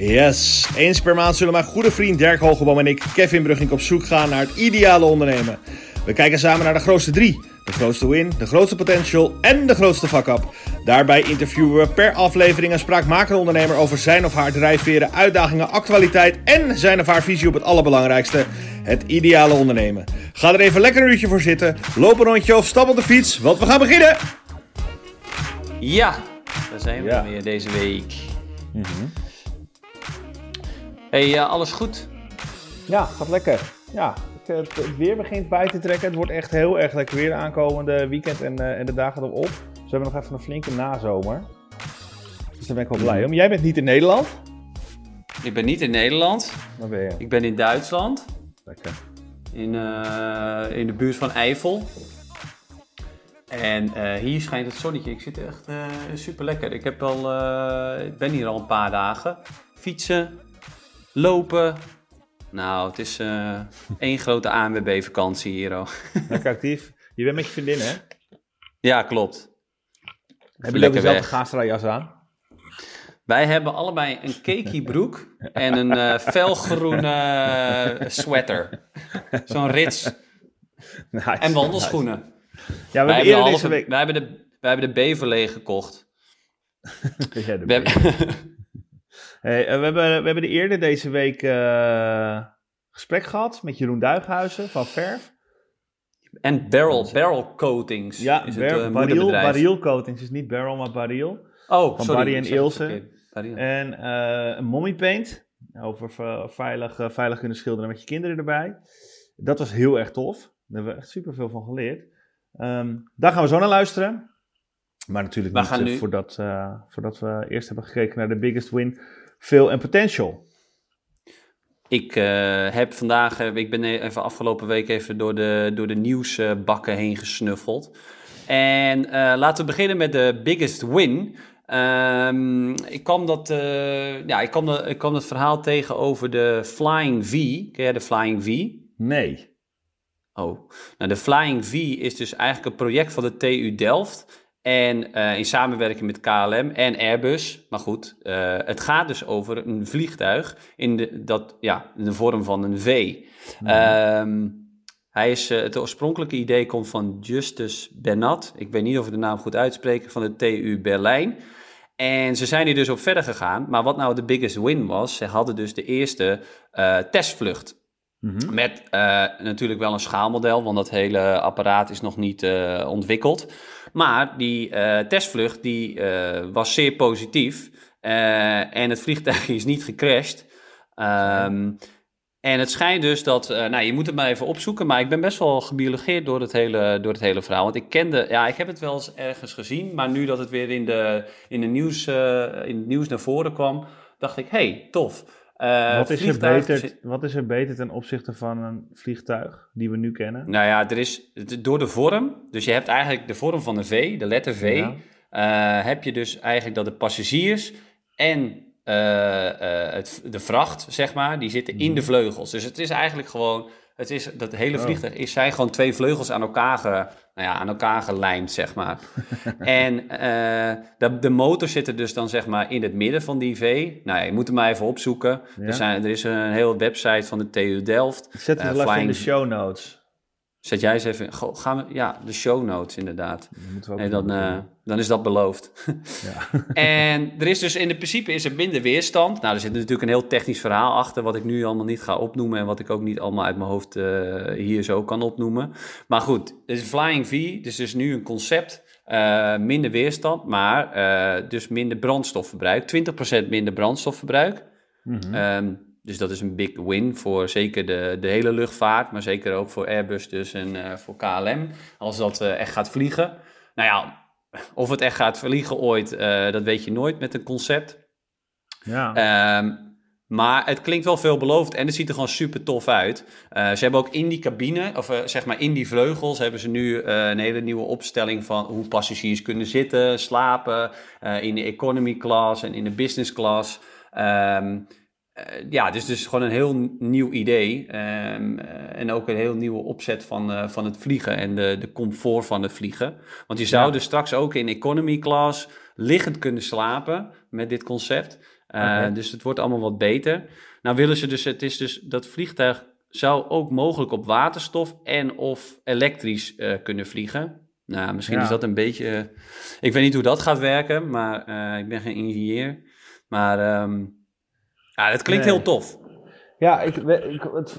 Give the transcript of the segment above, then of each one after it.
Yes, eens per maand zullen mijn goede vriend Dirk Hogeboom en ik, Kevin Brugging, op zoek gaan naar het ideale ondernemen. We kijken samen naar de grootste drie. De grootste win, de grootste potential en de grootste fuck-up. Daarbij interviewen we per aflevering een spraakmakende ondernemer over zijn of haar drijfveren, uitdagingen, actualiteit en zijn of haar visie op het allerbelangrijkste, het ideale ondernemen. Ga er even lekker een uurtje voor zitten, loop een rondje of stap op de fiets, want we gaan beginnen! Ja, daar zijn we Ja. weer deze week. Hey, eh, alles goed? Ja, gaat lekker. Ja, het, weer begint bij te trekken. Het wordt echt heel erg lekker weer aankomende weekend en, eh, en de dagen erop. Dus we hebben nog even een flinke nazomer. Dus daar ben ik wel blij om. Jij bent niet in Nederland. Ik ben niet in Nederland. Waar ben je? Ik ben in Duitsland. Lekker. In, eh, in de buurt van Eifel. En hier schijnt het zonnetje. Ik zit echt super lekker. Ik, heb al, ik ben hier al een paar dagen. Fietsen, lopen. Nou, het is eh één grote ANWB-vakantie hier al. Lekker actief. Je bent met je vriendin, hè? Ja, klopt. Heb je ook Lekker dezelfde. Gastra-jas aan? Wij hebben allebei een cakey broek en een eh, felgroene eh, sweater. Zo'n rits Nice. en wandelschoenen. Ja, we hebben Wij hebben, halve, deze week... wij, hebben de, wij hebben de Beverlee gekocht. Jij de We hebben, Hey, eh, we, hebben, we hebben de eerder deze week eh, gesprek gehad met Jeroen Duighuizen van Verf. en barrel, barrel coatings Ja, is Bar- het uh, moederbedrijf. Barriel Coatings is niet Barrel, maar Barriel. Oh, van sorry. Barry en Ilse. En eh, een mommy paint. Over veilig, eh, veilig kunnen schilderen met je kinderen erbij. Dat was heel erg tof. Daar hebben we echt super veel van geleerd. Ehm, daar gaan we zo naar luisteren. Maar natuurlijk We niet eh, voordat, eh, voordat we eerst hebben gekeken naar de biggest win, veel en potential. Ik eh, heb vandaag, eh, ik ben even afgelopen week even door de, door de nieuwsbakken heen gesnuffeld. En eh, laten we beginnen met de biggest win. Ehm, ik, kwam dat, ja, ik, kwam dat, ik kwam dat verhaal tegen over de Flying V. Ken jij de Flying V? Nee. Oh, nou de Flying V is dus eigenlijk een project van de TU Delft. En eh, in samenwerking met KLM en Airbus. Maar goed, eh, het gaat dus over een vliegtuig in de, dat, ja, in de vorm van een V. Ehm, hij is, eh, het oorspronkelijke idee komt van Justus Bernat. Ik weet niet of ik de naam goed uitspreek, van de TU Berlijn. En ze zijn hier dus op verder gegaan. Maar wat nou de biggest win was, ze hadden dus de eerste testvlucht. Mhm. Met natuurlijk wel een schaalmodel, want dat hele apparaat is nog niet ontwikkeld. Maar die eh, testvlucht die, eh, was zeer positief. Eh, en het vliegtuig is niet gecrashed. Ehm, en het schijnt dus dat, nou je moet het maar even opzoeken, maar ik ben best wel gebiologeerd door het hele, door het hele verhaal. Want ik kende, ja, ik heb het wel eens ergens gezien, maar nu dat het weer in, de, in, de nieuws, in het nieuws naar voren kwam, dacht ik, hey, tof. Eh, wat, is er beter, wat is er beter ten opzichte van een vliegtuig die we nu kennen? Nou ja, er is door de vorm. Dus je hebt eigenlijk de vorm van de V, de letter V. Ja. eh, heb je dus eigenlijk dat de passagiers en eh, eh, het, de vracht, zeg maar, die zitten in de vleugels. Dus het is eigenlijk gewoon. Het is, dat hele Oh. vliegtuig is, zijn gewoon twee vleugels aan elkaar, ge, ja, aan elkaar gelijmd, zeg maar. en eh, de, de motor zit er dus dan zeg maar in het midden van die V. Nou ja, je moet hem maar even opzoeken. Ja. Er, zijn, er is een hele website van de TU Delft. Ik zet het Eh, wel even in de show notes. Zet jij eens even. Goh, gaan we, ja, de show notes inderdaad. Nee, dan, eh, dan is dat beloofd. Ja. en er is dus in de principe is er minder weerstand. Nou, er zit natuurlijk een heel technisch verhaal achter, wat ik nu allemaal niet ga opnoemen en wat ik ook niet allemaal uit mijn hoofd eh, hier zo kan opnoemen. Maar goed, het is Flying V, dus dus nu een concept. eh, minder weerstand, maar dus minder brandstofverbruik. 20% minder brandstofverbruik. Ehm, dus dat is een big win voor zeker de, de hele luchtvaart, maar zeker ook voor Airbus dus en eh, voor KLM, als dat eh, echt gaat vliegen. Nou ja, of het echt gaat vliegen ooit, eh, dat weet je nooit met een concept. ja. Ehm, maar het klinkt wel veelbelovend en het ziet er gewoon super tof uit. Ze hebben ook in die cabine, of zeg maar in die vleugels, hebben ze nu een hele nieuwe opstelling van hoe passagiers kunnen zitten, slapen, in de economy class en in de business class. Ehm, eh, ja, dus, dus gewoon een heel nieuw idee. ehm, eh, en ook een heel nieuwe opzet van, eh, van het vliegen en de, de comfort van het vliegen. Want je zou Ja. dus straks ook in economy class liggend kunnen slapen met dit concept. Dus het wordt allemaal wat beter. Nou willen ze dus, het is dus dat vliegtuig zou ook mogelijk op waterstof en of elektrisch kunnen vliegen. Nou, misschien is dat een beetje. ik weet niet hoe dat gaat werken, maar ik ben geen ingenieur. Maar um, ja, het klinkt heel tof. Ja, ik, ik, het,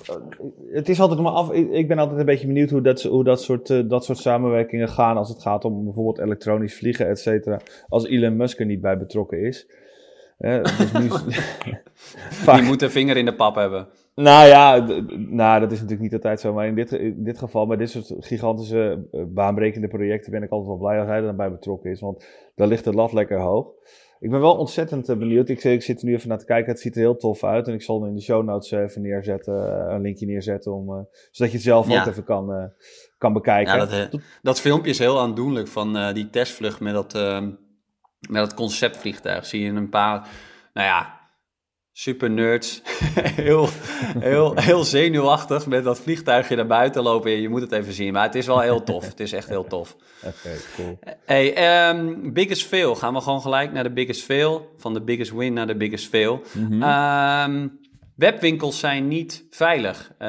het, is altijd maar af. Ik, ben altijd een beetje benieuwd hoe dat, hoe dat, soort, uh, dat soort samenwerkingen gaan als het gaat om bijvoorbeeld elektronisch vliegen, et cetera. Als Elon Musk er niet bij betrokken is. Uh, dus nu, Je moet een vinger in de pap hebben. Nou ja, nou, dat is natuurlijk niet altijd zo. Maar in dit, in dit geval, bij dit soort gigantische uh, baanbrekende projecten, ben ik altijd wel blij als hij er dan bij betrokken is. Want daar ligt de lat lekker hoog. Ik ben wel ontzettend eh, benieuwd. Ik, ik, zit er nu even naar te kijken. Het ziet er heel tof uit. En ik zal in de show notes eh, even neerzetten, eh, een linkje neerzetten. Om, zodat je het zelf ook even kan, kan bekijken. Ja, dat, dat, filmpje is heel aandoenlijk van die testvlucht met dat, met dat conceptvliegtuig. Zie je een paar, nou ja, super nerds. heel, heel, heel zenuwachtig met dat vliegtuigje naar buiten lopen. Je moet het even zien. Maar het is wel heel tof. Het is echt heel tof. Oké, cool. Hey, um, biggest fail. Gaan we gewoon gelijk naar de biggest fail. Van de biggest win naar de biggest fail. Mm Webwinkels zijn niet veilig. Uh,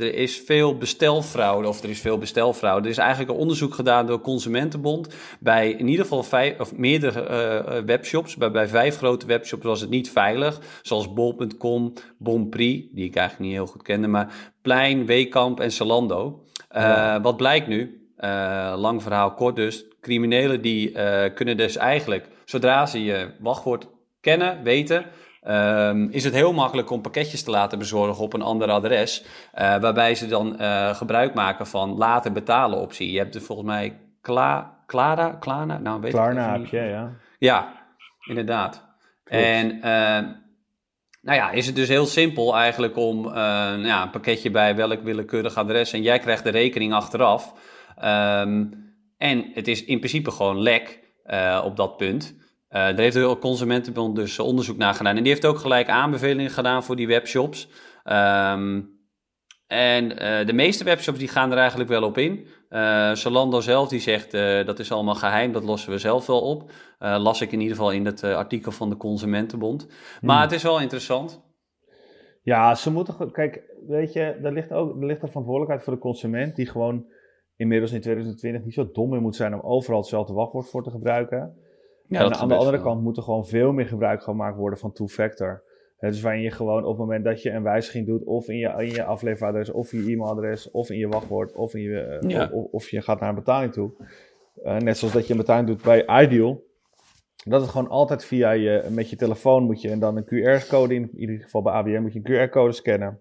er is veel bestelfraude, of er is veel bestelfraude. Er is eigenlijk een onderzoek gedaan door Consumentenbond bij in ieder geval vijf, of meerdere uh, webshops. Bij, bij vijf grote webshops was het niet veilig, zoals bol.com, Bonprix, die ik eigenlijk niet heel goed kende, maar Plein, Weekamp en Zalando. Uh, Wat blijkt nu? lang verhaal kort dus. Criminelen die kunnen dus eigenlijk, zodra ze je wachtwoord kennen, weten Um, is het heel makkelijk om pakketjes te laten bezorgen op een ander adres. Uh, waarbij ze dan uh, gebruik maken van later betalen optie. Je hebt er volgens mij Kla Clara, Klarna, nou weet Klarna heb je, ja. Ja, inderdaad. En uh, nou ja, is het dus heel simpel eigenlijk om nou ja, een pakketje bij welk willekeurig adres en jij krijgt de rekening achteraf. Um, en het is in principe gewoon lek op dat punt. Uh, daar heeft de Consumentenbond dus onderzoek naar gedaan. En die heeft ook gelijk aanbevelingen gedaan voor die webshops. Um, en uh, de meeste webshops die gaan er eigenlijk wel op in. Uh, Zalando zelf die zegt dat is allemaal geheim, dat lossen we zelf wel op. las ik in ieder geval in het artikel van de Consumentenbond. Maar hmm. het is wel interessant. Ja, ze moeten. Kijk, weet je, er ligt ook er ligt een verantwoordelijkheid voor de consument. Die gewoon inmiddels in 2020 niet zo dom meer moet zijn om overal hetzelfde wachtwoord voor te gebruiken. Ja, en aan de andere kant moet er gewoon veel meer gebruik gemaakt worden van two-factor. Dus waarin je gewoon op het moment dat je een wijziging doet, of in je, in je afleveradres, of in je e-mailadres, of in je wachtwoord, of, in je, eh, of, of, je gaat naar een betaling toe. Uh, net zoals dat je een betaling doet bij Ideal. Dat het gewoon altijd via je, met je telefoon moet je en dan een QR-code in, in ieder geval bij ABN moet je een QR-code scannen.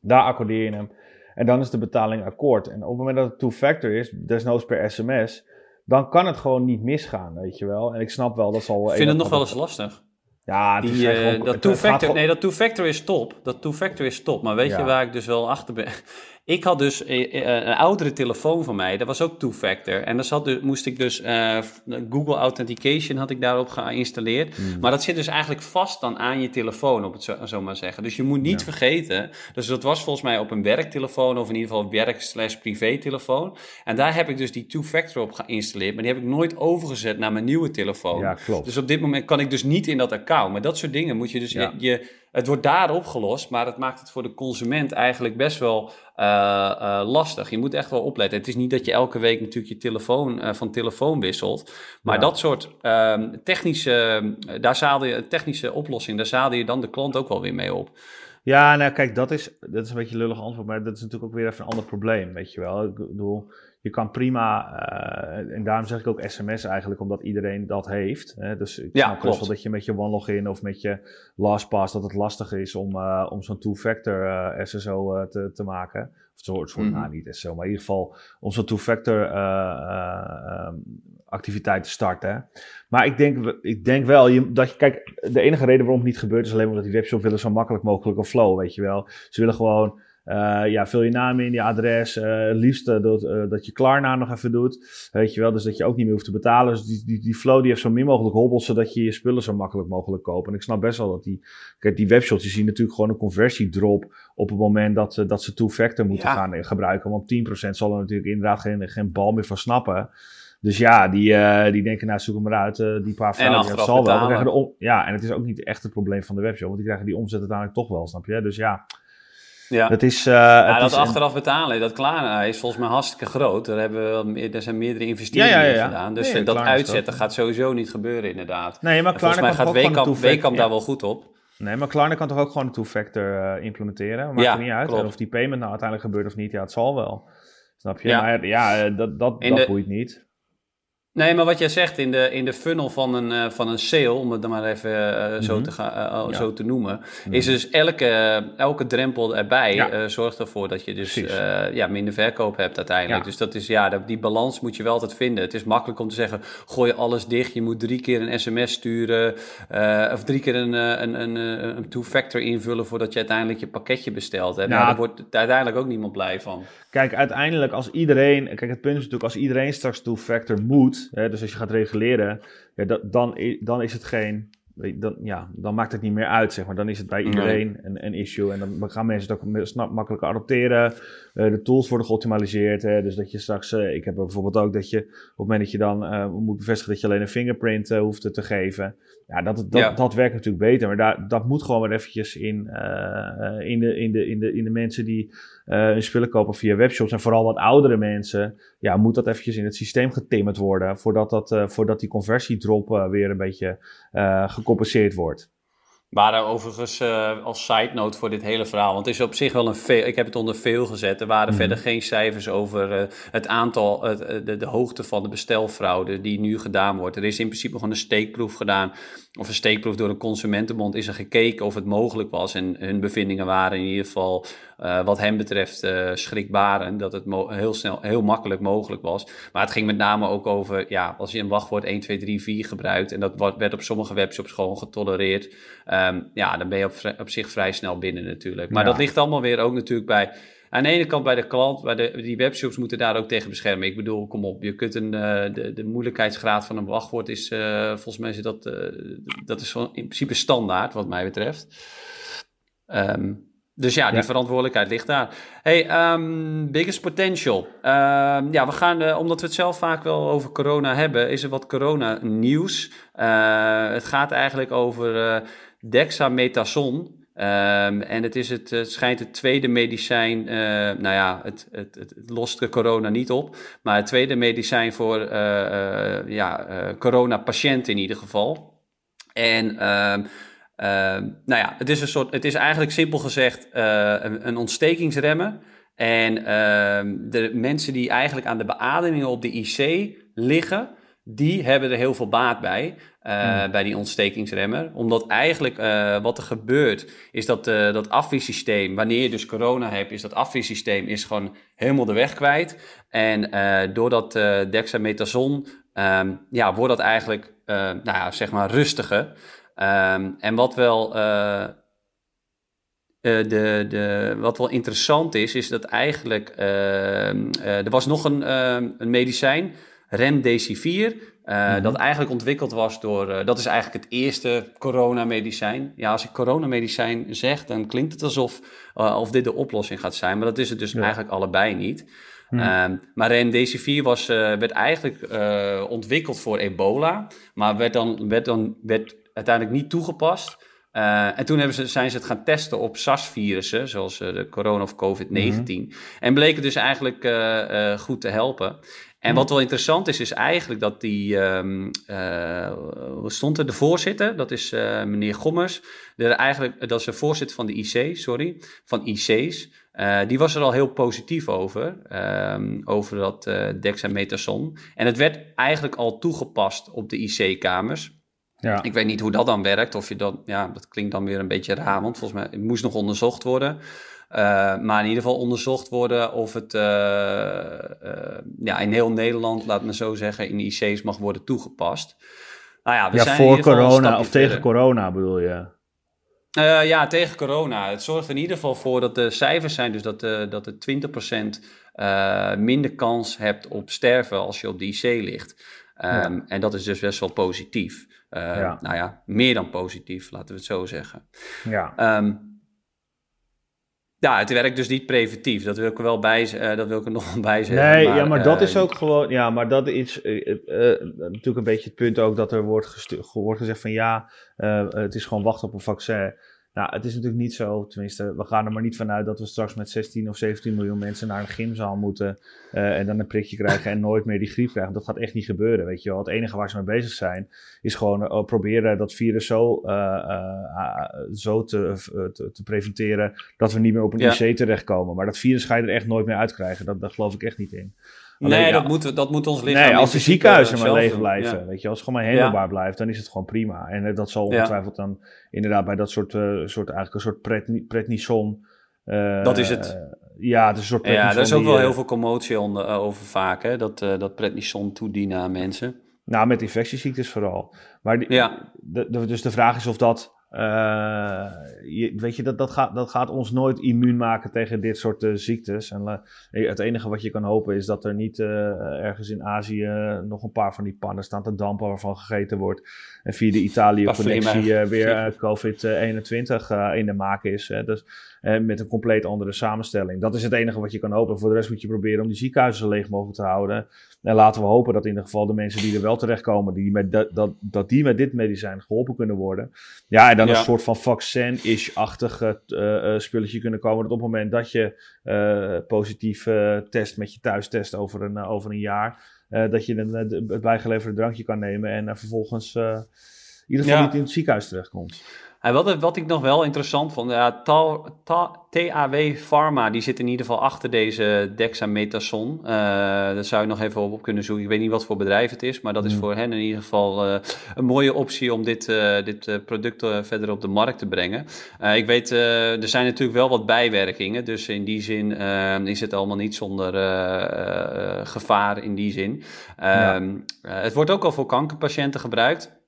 Daar accordeer je hem. En dan is de betaling akkoord. En op het moment dat het two-factor is, desnoods per sms, dan kan het gewoon niet misgaan, weet je wel. En ik snap wel, dat zal... Ik vind het nog wel eens lastig. Ja, die, uh, dat two-factor, nee, dat two-factor is top. Dat two-factor is top. Maar weet je waar ik dus wel achter ben? Ik had dus eh, eh, een oudere telefoon van mij, dat was ook two-factor. En dan zat, dus, moest ik dus uh, Google Authentication had ik daarop geïnstalleerd. Mm. Maar dat zit dus eigenlijk vast dan aan je telefoon, op het zo, zo maar zeggen. Dus je moet niet vergeten, dus dat was volgens mij op een werktelefoon of in ieder geval werk slash privé telefoon. En daar heb ik dus die two-factor op geïnstalleerd, maar die heb ik nooit overgezet naar mijn nieuwe telefoon. Ja, klopt. Dus op dit moment kan ik dus niet in dat account. Maar dat soort dingen moet je dus je het wordt daar opgelost, maar het maakt het voor de consument eigenlijk best wel uh, uh, lastig. Je moet echt wel opletten. Het is niet dat je elke week natuurlijk je telefoon uh, van telefoon wisselt. Maar dat soort ehm, technische, daar zaalde je, technische oplossing, daar zaalde je dan de klant ook wel weer mee op. Ja, nou kijk, dat is, dat is een beetje een lullig antwoord, maar dat is natuurlijk ook weer even een ander probleem, weet je wel. Ik bedoel, je kan prima, uh, en daarom zeg ik ook sms eigenlijk, omdat iedereen dat heeft. Hè? Dus ik ja, snap wel dat je met je OneLogin of met je LastPass, dat het lastig is om, uh, om zo'n two-factor uh, SSO te, te maken. Of soort, soort mm -hmm. nou, niet SSO, maar in ieder geval om zo'n two-factor um, activiteit te starten. Maar ik denk, ik denk wel je, dat je, kijk, de enige reden waarom het niet gebeurt is alleen omdat die webshop willen zo makkelijk mogelijk een flow, weet je wel. Ze willen gewoon uh, ja, vul je naam in, je adres. Uh, liefst uh, dat, dat je Klarna nog even doet. Weet je wel, dus dat je ook niet meer hoeft te betalen. Dus die, die, die flow die heeft zo min mogelijk hobbels, zodat je je spullen zo makkelijk mogelijk koopt. En ik snap best wel dat die, kijk, die webshops, die zien natuurlijk gewoon een conversiedrop op het moment dat, dat ze two-factor moeten gaan gebruiken. Want 10% zal er natuurlijk inderdaad geen, geen bal meer van snappen. Dus ja, die, uh, die denken, nou zoek hem maar uit, uh, die paar vrouwen, dat zal wel. Ja, en het is ook niet echt het probleem van de webshop, want die krijgen die omzet uiteindelijk toch wel, snap je? Dus ja, ja. Dat is, uh, ja, dat achteraf betalen, dat Klarna is volgens mij hartstikke groot. Daar, hebben we, er zijn meerdere investeringen ja, ja, gedaan. Dus dat uitzetten gaat sowieso niet gebeuren inderdaad. Nee, maar volgens mij gaat Wekamp, daar wel goed op. Nee, maar Klarna kan toch ook gewoon een two-factor uh, implementeren? Maakt er niet uit. Of die payment nou uiteindelijk gebeurt of niet, ja, het zal wel. Snap je? Maar ja, dat, dat, dat boeit niet. Nee, maar wat jij zegt in de, in de funnel van een, uh, van een sale, om het dan maar even uh, zo, mhm. te gaan, uh, zo te noemen, mhm. is dus elke, elke drempel erbij ja. zorgt ervoor dat je dus ja, minder verkoop hebt uiteindelijk. Dus dat is ja, die balans moet je wel altijd vinden. Het is makkelijk om te zeggen, gooi alles dicht, je moet drie keer een sms sturen of drie keer een, een, een, een two-factor invullen voordat je uiteindelijk je pakketje bestelt. Hè? Nou, daar wordt uiteindelijk ook niemand blij van. Kijk, uiteindelijk als iedereen, kijk het punt is natuurlijk als iedereen straks two-factor moet, hè, dus als je gaat reguleren, ja, dat, dan, dan is het geen, dan, ja, dan maakt het niet meer uit, zeg maar. Dan is het bij iedereen een, een issue en dan gaan mensen het ook snap, makkelijker adopteren. Uh, de tools worden geoptimaliseerd, hè, dus dat je straks, uh, ik heb bijvoorbeeld ook dat je op het moment dat je dan uh, moet bevestigen dat je alleen een fingerprint hoeft te geven, ja, dat, dat, dat werkt natuurlijk beter, maar daar, dat moet gewoon weer eventjes in, in, de, in, de, in, de, in de mensen die hun spullen kopen via webshops. En vooral wat oudere mensen, ja, moet dat eventjes in het systeem getimmerd worden voordat, dat, voordat die conversiedrop weer een beetje gecompenseerd wordt. Waren overigens uh, als side note voor dit hele verhaal, want het is op zich wel een veel, ik heb het onder veel gezet. Er waren mhm. verder geen cijfers over uh, het aantal, uh, de, de hoogte van de bestelfraude die nu gedaan wordt. Er is in principe gewoon een steekproef gedaan, of een steekproef door een consumentenbond is er gekeken of het mogelijk was. En hun bevindingen waren in ieder geval uh, wat hem betreft uh, schrikbarend. Dat het heel snel, heel makkelijk mogelijk was. Maar het ging met name ook over, ja, als je een wachtwoord 1, 2, 3, 4 gebruikt. En dat werd op sommige webshops gewoon getolereerd. Um, ja, dan ben je op, op zich vrij snel binnen natuurlijk. Maar ja. dat ligt allemaal weer ook natuurlijk bij aan de ene kant bij de klant, bij de, die webshops moeten daar ook tegen beschermen. Ik bedoel, kom op, je kunt een, uh, de, de moeilijkheidsgraad van een wachtwoord is, uh, volgens mij is dat, uh, dat is in principe standaard, wat mij betreft. Um, dus ja, die verantwoordelijkheid ligt daar. Hey, um, biggest potential. Um, ja, we gaan, omdat we het zelf vaak wel over corona hebben, is er wat corona nieuws. het gaat eigenlijk over dexamethason. Um, en het, is het, het schijnt het tweede medicijn, uh, nou ja, het, het, het, lost de corona niet op, maar het tweede medicijn voor uh, uh, ja, corona-patiënten in ieder geval. En um, nou ja, het is, een soort, het is eigenlijk simpel gezegd een, een ontstekingsremmer. En de mensen die eigenlijk aan de beademingen op de IC liggen, die hebben er heel veel baat bij. Uh, bij die ontstekingsremmer. Omdat eigenlijk uh, wat er gebeurt, is dat dat afweersysteem, wanneer je dus corona hebt, is dat afweersysteem is gewoon helemaal de weg kwijt. En doordat dexamethason, um, ja, wordt dat eigenlijk, nou ja, zeg maar rustiger. Um, en wat wel... de, de, wat wel interessant is, is dat eigenlijk ehm, er was nog een, een medicijn, remdesivir. Uh, Dat eigenlijk ontwikkeld was door. Uh, dat is eigenlijk het eerste coronamedicijn. Ja, als ik coronamedicijn zeg, dan klinkt het alsof uh, of dit de oplossing gaat zijn. Maar dat is het dus eigenlijk allebei niet. Um, maar remdesivir was, werd eigenlijk ontwikkeld voor ebola. Maar werd dan, werd dan werd uiteindelijk niet toegepast. en toen hebben ze, zijn ze het gaan testen op SARS-virussen, zoals de corona of COVID-19. Mm En bleken dus eigenlijk goed te helpen. En wat wel interessant is, is eigenlijk dat die, um, uh, stond er, de voorzitter, dat is meneer Gommers, de, eigenlijk, dat is de voorzitter van de IC, sorry, van IC's. Die was er al heel positief over, um, over dat dexamethason. En het werd eigenlijk al toegepast op de IC-kamers. Ja. Ik weet niet hoe dat dan werkt, of je dat, ja, dat klinkt dan weer een beetje raar, want volgens mij het moest nog onderzocht worden. Uh, maar in ieder geval onderzocht worden of het uh, uh, ja, in heel Nederland, laat me zo zeggen, in IC's mag worden toegepast. Nou ja, we ja zijn voor corona of tegen corona bedoel je? ja, tegen corona. Het zorgt in ieder geval voor dat de cijfers zijn, dus dat, dat de 20% minder kans hebt op sterven als je op de IC ligt. Um, ja. En dat is dus best wel positief. Ja. Nou ja, meer dan positief, laten we het zo zeggen. Ja. Um, Ja, het werkt dus niet preventief. Dat wil ik er wel bij, uh, dat wil ik er nog bij zeggen. Nee, maar, ja, maar dat is ook gewoon. Ja, maar dat is natuurlijk een beetje het punt ook dat er wordt, wordt gezegd van ja, het is gewoon wachten op een vaccin. Nou, het is natuurlijk niet zo, tenminste, we gaan er maar niet vanuit dat we straks met 16 of 17 miljoen mensen naar een gymzaal moeten uh, en dan een prikje krijgen en nooit meer die griep krijgen. Dat gaat echt niet gebeuren, weet je wel. Het enige waar ze mee bezig zijn, is gewoon uh, proberen dat virus zo, uh, zo te, te, te, preventeren dat we niet meer op een ja. IC terechtkomen. Maar dat virus ga je er echt nooit meer uitkrijgen, dat, daar geloof ik echt niet in. Alleen, nee, dat, moet, dat moet ons lichaam... Nee, als de ziekenhuizen maar leeg blijven, weet je, als het gewoon maar handelbaar blijft, dan is het gewoon prima. En dat zal ongetwijfeld dan inderdaad bij dat soort, uh, soort eigenlijk een soort pret, pretnison... Uh, dat is het. ja, het is een soort Ja, daar is ook wel heel veel commotie onder, over vaak, hè, dat, dat prednison toedienen aan mensen. Nou, met infectieziektes vooral. Maar die, ja. de, de, dus de vraag is of dat je, weet je, dat, dat, gaat, dat gaat ons nooit immuun maken tegen dit soort uh, ziektes. En uh, het enige wat je kan hopen is dat er niet ergens in Azië nog een paar van die pannen staan te dampen waarvan gegeten wordt. En via de Italië-connectie weer COVID-21 in de maak is. Hè. Dus met een compleet andere samenstelling. Dat is het enige wat je kan hopen. Voor de rest moet je proberen om die ziekenhuizen zo leeg mogelijk te houden. En laten we hopen dat in ieder geval de mensen die er wel terechtkomen, die met dat, dat, dat die met dit medicijn geholpen kunnen worden. Ja, en dan een soort van vaccin-ish-achtig uh, spulletje kunnen komen. Dat op het moment dat je uh, positief test met je thuistest over een, over een jaar, dat je een, het bijgeleverde drankje kan nemen en vervolgens in ieder geval niet in het ziekenhuis terechtkomt. En wat, wat ik nog wel interessant vond, ja, TAW Pharma, die zit in ieder geval achter deze dexamethason. Uh, daar zou je nog even op kunnen zoeken. Ik weet niet wat voor bedrijf het is, maar dat is mm. voor hen in ieder geval uh, een mooie optie om dit, uh, dit product verder op de markt te brengen. ik weet, er zijn natuurlijk wel wat bijwerkingen, dus in die zin is het allemaal niet zonder gevaar in die zin. Ja. Ehm, het wordt ook al voor kankerpatiënten gebruikt.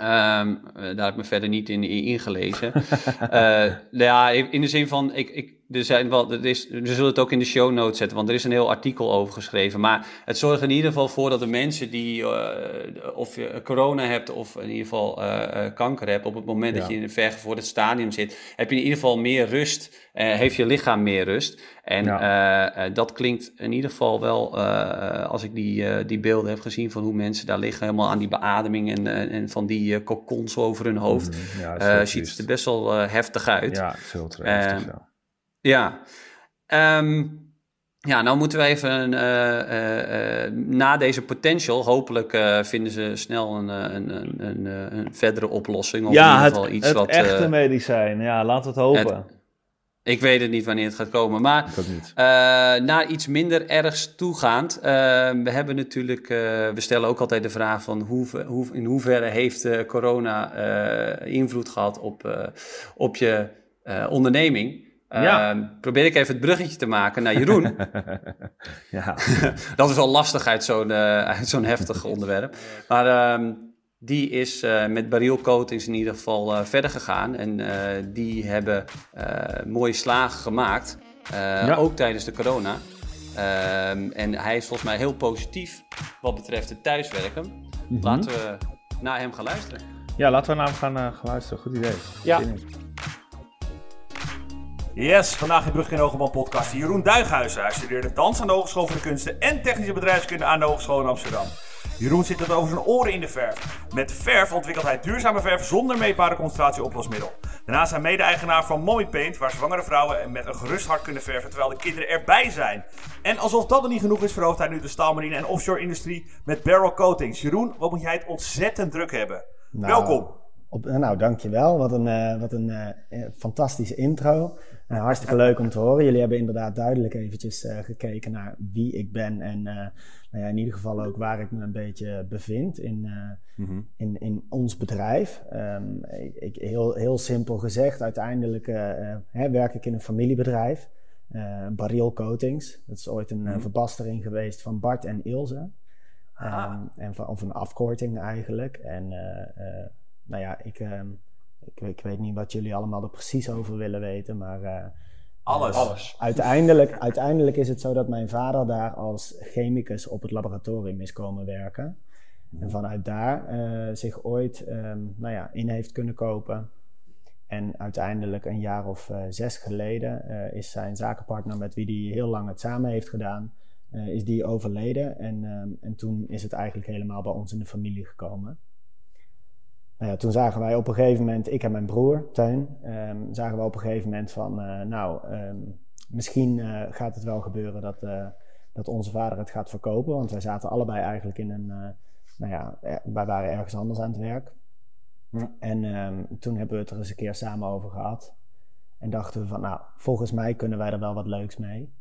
Um, daar heb ik me verder niet in, ingelezen. uh, ja, in de zin van, ik, ik, er zijn wel, er is, we zullen het ook in de show notes zetten, want er is een heel artikel over geschreven. Maar het zorgt in ieder geval voor dat de mensen die, uh, of je corona hebt of in ieder geval uh, kanker hebt, op het moment dat je in een vergevorderd stadium zit, heb je in ieder geval meer rust, heeft je lichaam meer rust. En ja. dat klinkt in ieder geval wel, als ik die, die beelden heb gezien van hoe mensen daar liggen, helemaal aan die beademing en, en van die kokons over hun hoofd, mm, ja, ziet het er best wel heftig uit. Ja, veel te heftig, ja. Ja. Um, ja, nou moeten we even uh, uh, uh, na deze potential, hopelijk vinden ze snel een, een, een, een, verdere oplossing. Of ja, in ieder geval iets het, wat, echte medicijn. Ja, laten we het hopen. Het, ik weet het niet wanneer het gaat komen. Maar naar iets minder ergs toegaand. we hebben natuurlijk, we stellen ook altijd de vraag van hoe, hoe, in hoeverre heeft corona invloed gehad op, op je onderneming. Ja. Uh, probeer ik even het bruggetje te maken naar Jeroen. ja. dat is wel lastig uit zo'n uh, zo'n heftig onderwerp. Maar uh, die is uh, met Barriel Coatings in ieder geval eh, verder gegaan. En die hebben mooie slagen gemaakt. Ja. Ook tijdens de corona. Ehm, en hij is volgens mij heel positief wat betreft het thuiswerken. Mm -hmm. Laten we naar hem gaan luisteren. Ja, laten we naar hem gaan, gaan luisteren. Goed idee. Ja. Yes, vandaag in Brug in Hogeman podcast Jeroen Duighuizen. Hij studeerde dans aan de Hogeschool voor de Kunsten en Technische Bedrijfskunde aan de Hogeschool in Amsterdam. Jeroen zit het over zijn oren in de verf. Met verf ontwikkelt hij duurzame verf zonder meetbare concentratie oplosmiddel. Daarnaast is hij mede-eigenaar van Mommy Paint, waar zwangere vrouwen met een gerust hart kunnen verven terwijl de kinderen erbij zijn. En alsof dat er niet genoeg is, verhoogt hij nu de staalmarine en offshore industrie met Barrel Coatings. Jeroen, wat moet jij het ontzettend druk hebben. Nou, Welkom. Op, nou, dankjewel. Wat een, uh, wat een uh, fantastische intro. Uh, hartstikke leuk om te horen. Jullie hebben inderdaad duidelijk eventjes gekeken naar wie ik ben en nou ja, in ieder geval ook waar ik me een beetje bevind in, mm-hmm. in, in ons bedrijf. Um, ik, heel, heel simpel gezegd, uiteindelijk hè, werk ik in een familiebedrijf. Barriel Coatings. Dat is ooit een mm-hmm. verbastering geweest van Bart en Ilse. Um, en van, of een afkorting eigenlijk. En nou ja, ik, uh, ik, ik, weet niet wat jullie allemaal er precies over willen weten, maar. Uh, alles. Alles. Uiteindelijk, uiteindelijk is het zo dat mijn vader daar als chemicus op het laboratorium is komen werken. En vanuit daar uh, zich ooit um, nou ja, in heeft kunnen kopen. en uiteindelijk een jaar of zes geleden is zijn zakenpartner met wie hij heel lang het samen heeft gedaan, is die overleden. En, ehm, en toen is het eigenlijk helemaal bij ons in de familie gekomen. Nou toen zagen wij op een gegeven moment, ik en mijn broer, Teun, ehm, zagen we op een gegeven moment van, nou, ehm, misschien gaat het wel gebeuren dat dat onze vader het gaat verkopen. Want wij zaten allebei eigenlijk in een. Nou ja, wij waren ergens anders aan het werk. En um, toen hebben we het er eens een keer samen over gehad. En dachten we van, nou, volgens mij kunnen wij er wel wat leuks mee.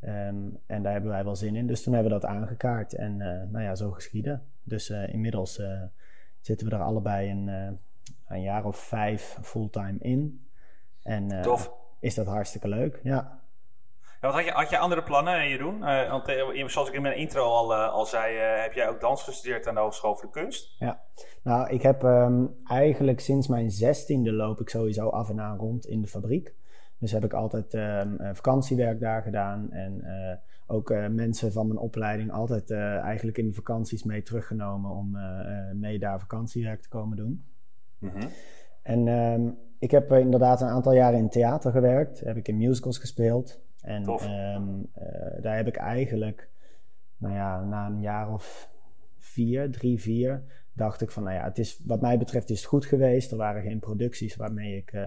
Um, en daar hebben wij wel zin in. Dus toen hebben we dat aangekaart. En nou ja, zo geschieden. Dus inmiddels zitten we er allebei een, een jaar of vijf fulltime in. En Tof. is dat hartstikke leuk, ja. Ja, wat had, je, had je andere plannen, Jeroen? Uh, want uh, zoals ik in mijn intro al, uh, al zei, heb jij ook dans gestudeerd aan de Hogeschool voor de Kunst? Ja, nou, ik heb um, eigenlijk sinds mijn zestiende loop ik sowieso af en aan rond in de fabriek. Dus heb ik altijd um, vakantiewerk daar gedaan en ook mensen van mijn opleiding altijd eigenlijk in de vakanties mee teruggenomen om mee daar vakantiewerk te komen doen. Mm -hmm. En um, ik heb inderdaad een aantal jaren in theater gewerkt, heb ik in musicals gespeeld. En um, uh, daar heb ik eigenlijk, nou ja, na een jaar of vier, drie, vier, dacht ik van, nou ja, het is, wat mij betreft is het goed geweest. Er waren geen producties waarmee ik, uh,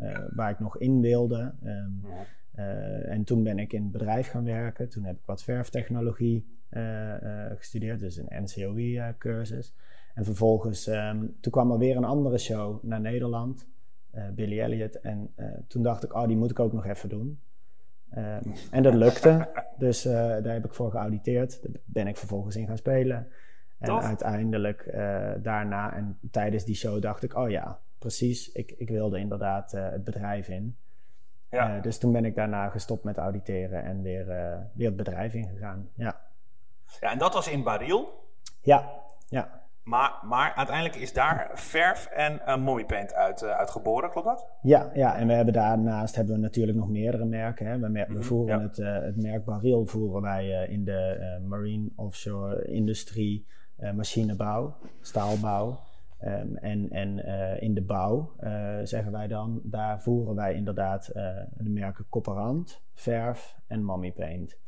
uh, waar ik nog in wilde. Um, en toen ben ik in het bedrijf gaan werken. Toen heb ik wat verftechnologie gestudeerd, dus een NCOE-cursus. en vervolgens, um, toen kwam er weer een andere show naar Nederland, Billy Elliot. En toen dacht ik, oh, die moet ik ook nog even doen. En dat lukte. dus uh, daar heb ik voor geauditeerd. Daar ben ik vervolgens in gaan spelen. En Tof. uiteindelijk uh, daarna en tijdens die show dacht ik: oh ja, precies. Ik, ik wilde inderdaad het bedrijf in. Ja. dus toen ben ik daarna gestopt met auditeren en weer, weer het bedrijf ingegaan. Ja. ja, en dat was in Baril? Ja, ja. Maar, maar uiteindelijk is daar verf en uh, mommypaint uit, uh, uitgeboren, klopt dat? Ja, ja, en we hebben daarnaast hebben we natuurlijk nog meerdere merken. Hè. We, mer we, voeren ja. het, uh, het merk Baril voeren wij in de marine offshore industrie, machinebouw, staalbouw. Um, en en in de bouw, zeggen wij dan, daar voeren wij inderdaad de merken Copperant, Verf en Mommypaint.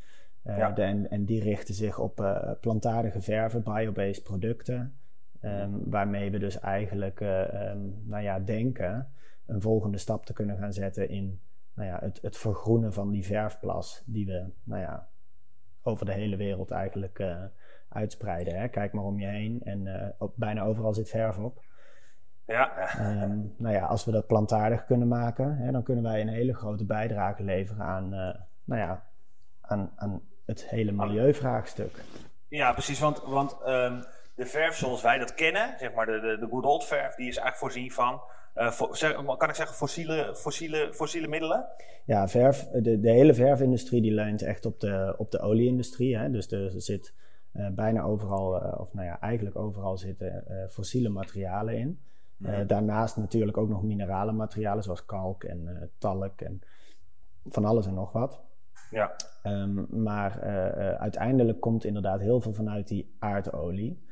Ja. De, en, en, die richten zich op plantaardige verven, biobased producten. Um, waarmee we dus eigenlijk, um, nou ja, denken een volgende stap te kunnen gaan zetten in nou ja, het, het vergroenen van die verfplas die we nou ja, over de hele wereld eigenlijk uitspreiden. Hè. Kijk maar om je heen en uh, op, bijna overal zit verf op. Ja. Um, nou ja, als we dat plantaardig kunnen maken, hè, dan kunnen wij een hele grote bijdrage leveren aan, nou ja, aan, aan het hele milieuvraagstuk. Ja, precies, want, want de verf zoals wij dat kennen, zeg maar de, de, de good old verf, die is eigenlijk voorzien van, uh, kan ik zeggen, fossiele, fossiele, fossiele middelen? Ja, verf, de, de hele verfindustrie die leunt echt op de, op de olieindustrie. Hè? Dus er zit bijna overal, uh, of nou ja, eigenlijk overal zitten fossiele materialen in. Daarnaast natuurlijk ook nog minerale materialen zoals kalk en talk en van alles en nog wat. Ja. Um, maar uiteindelijk komt inderdaad heel veel vanuit die aardolie.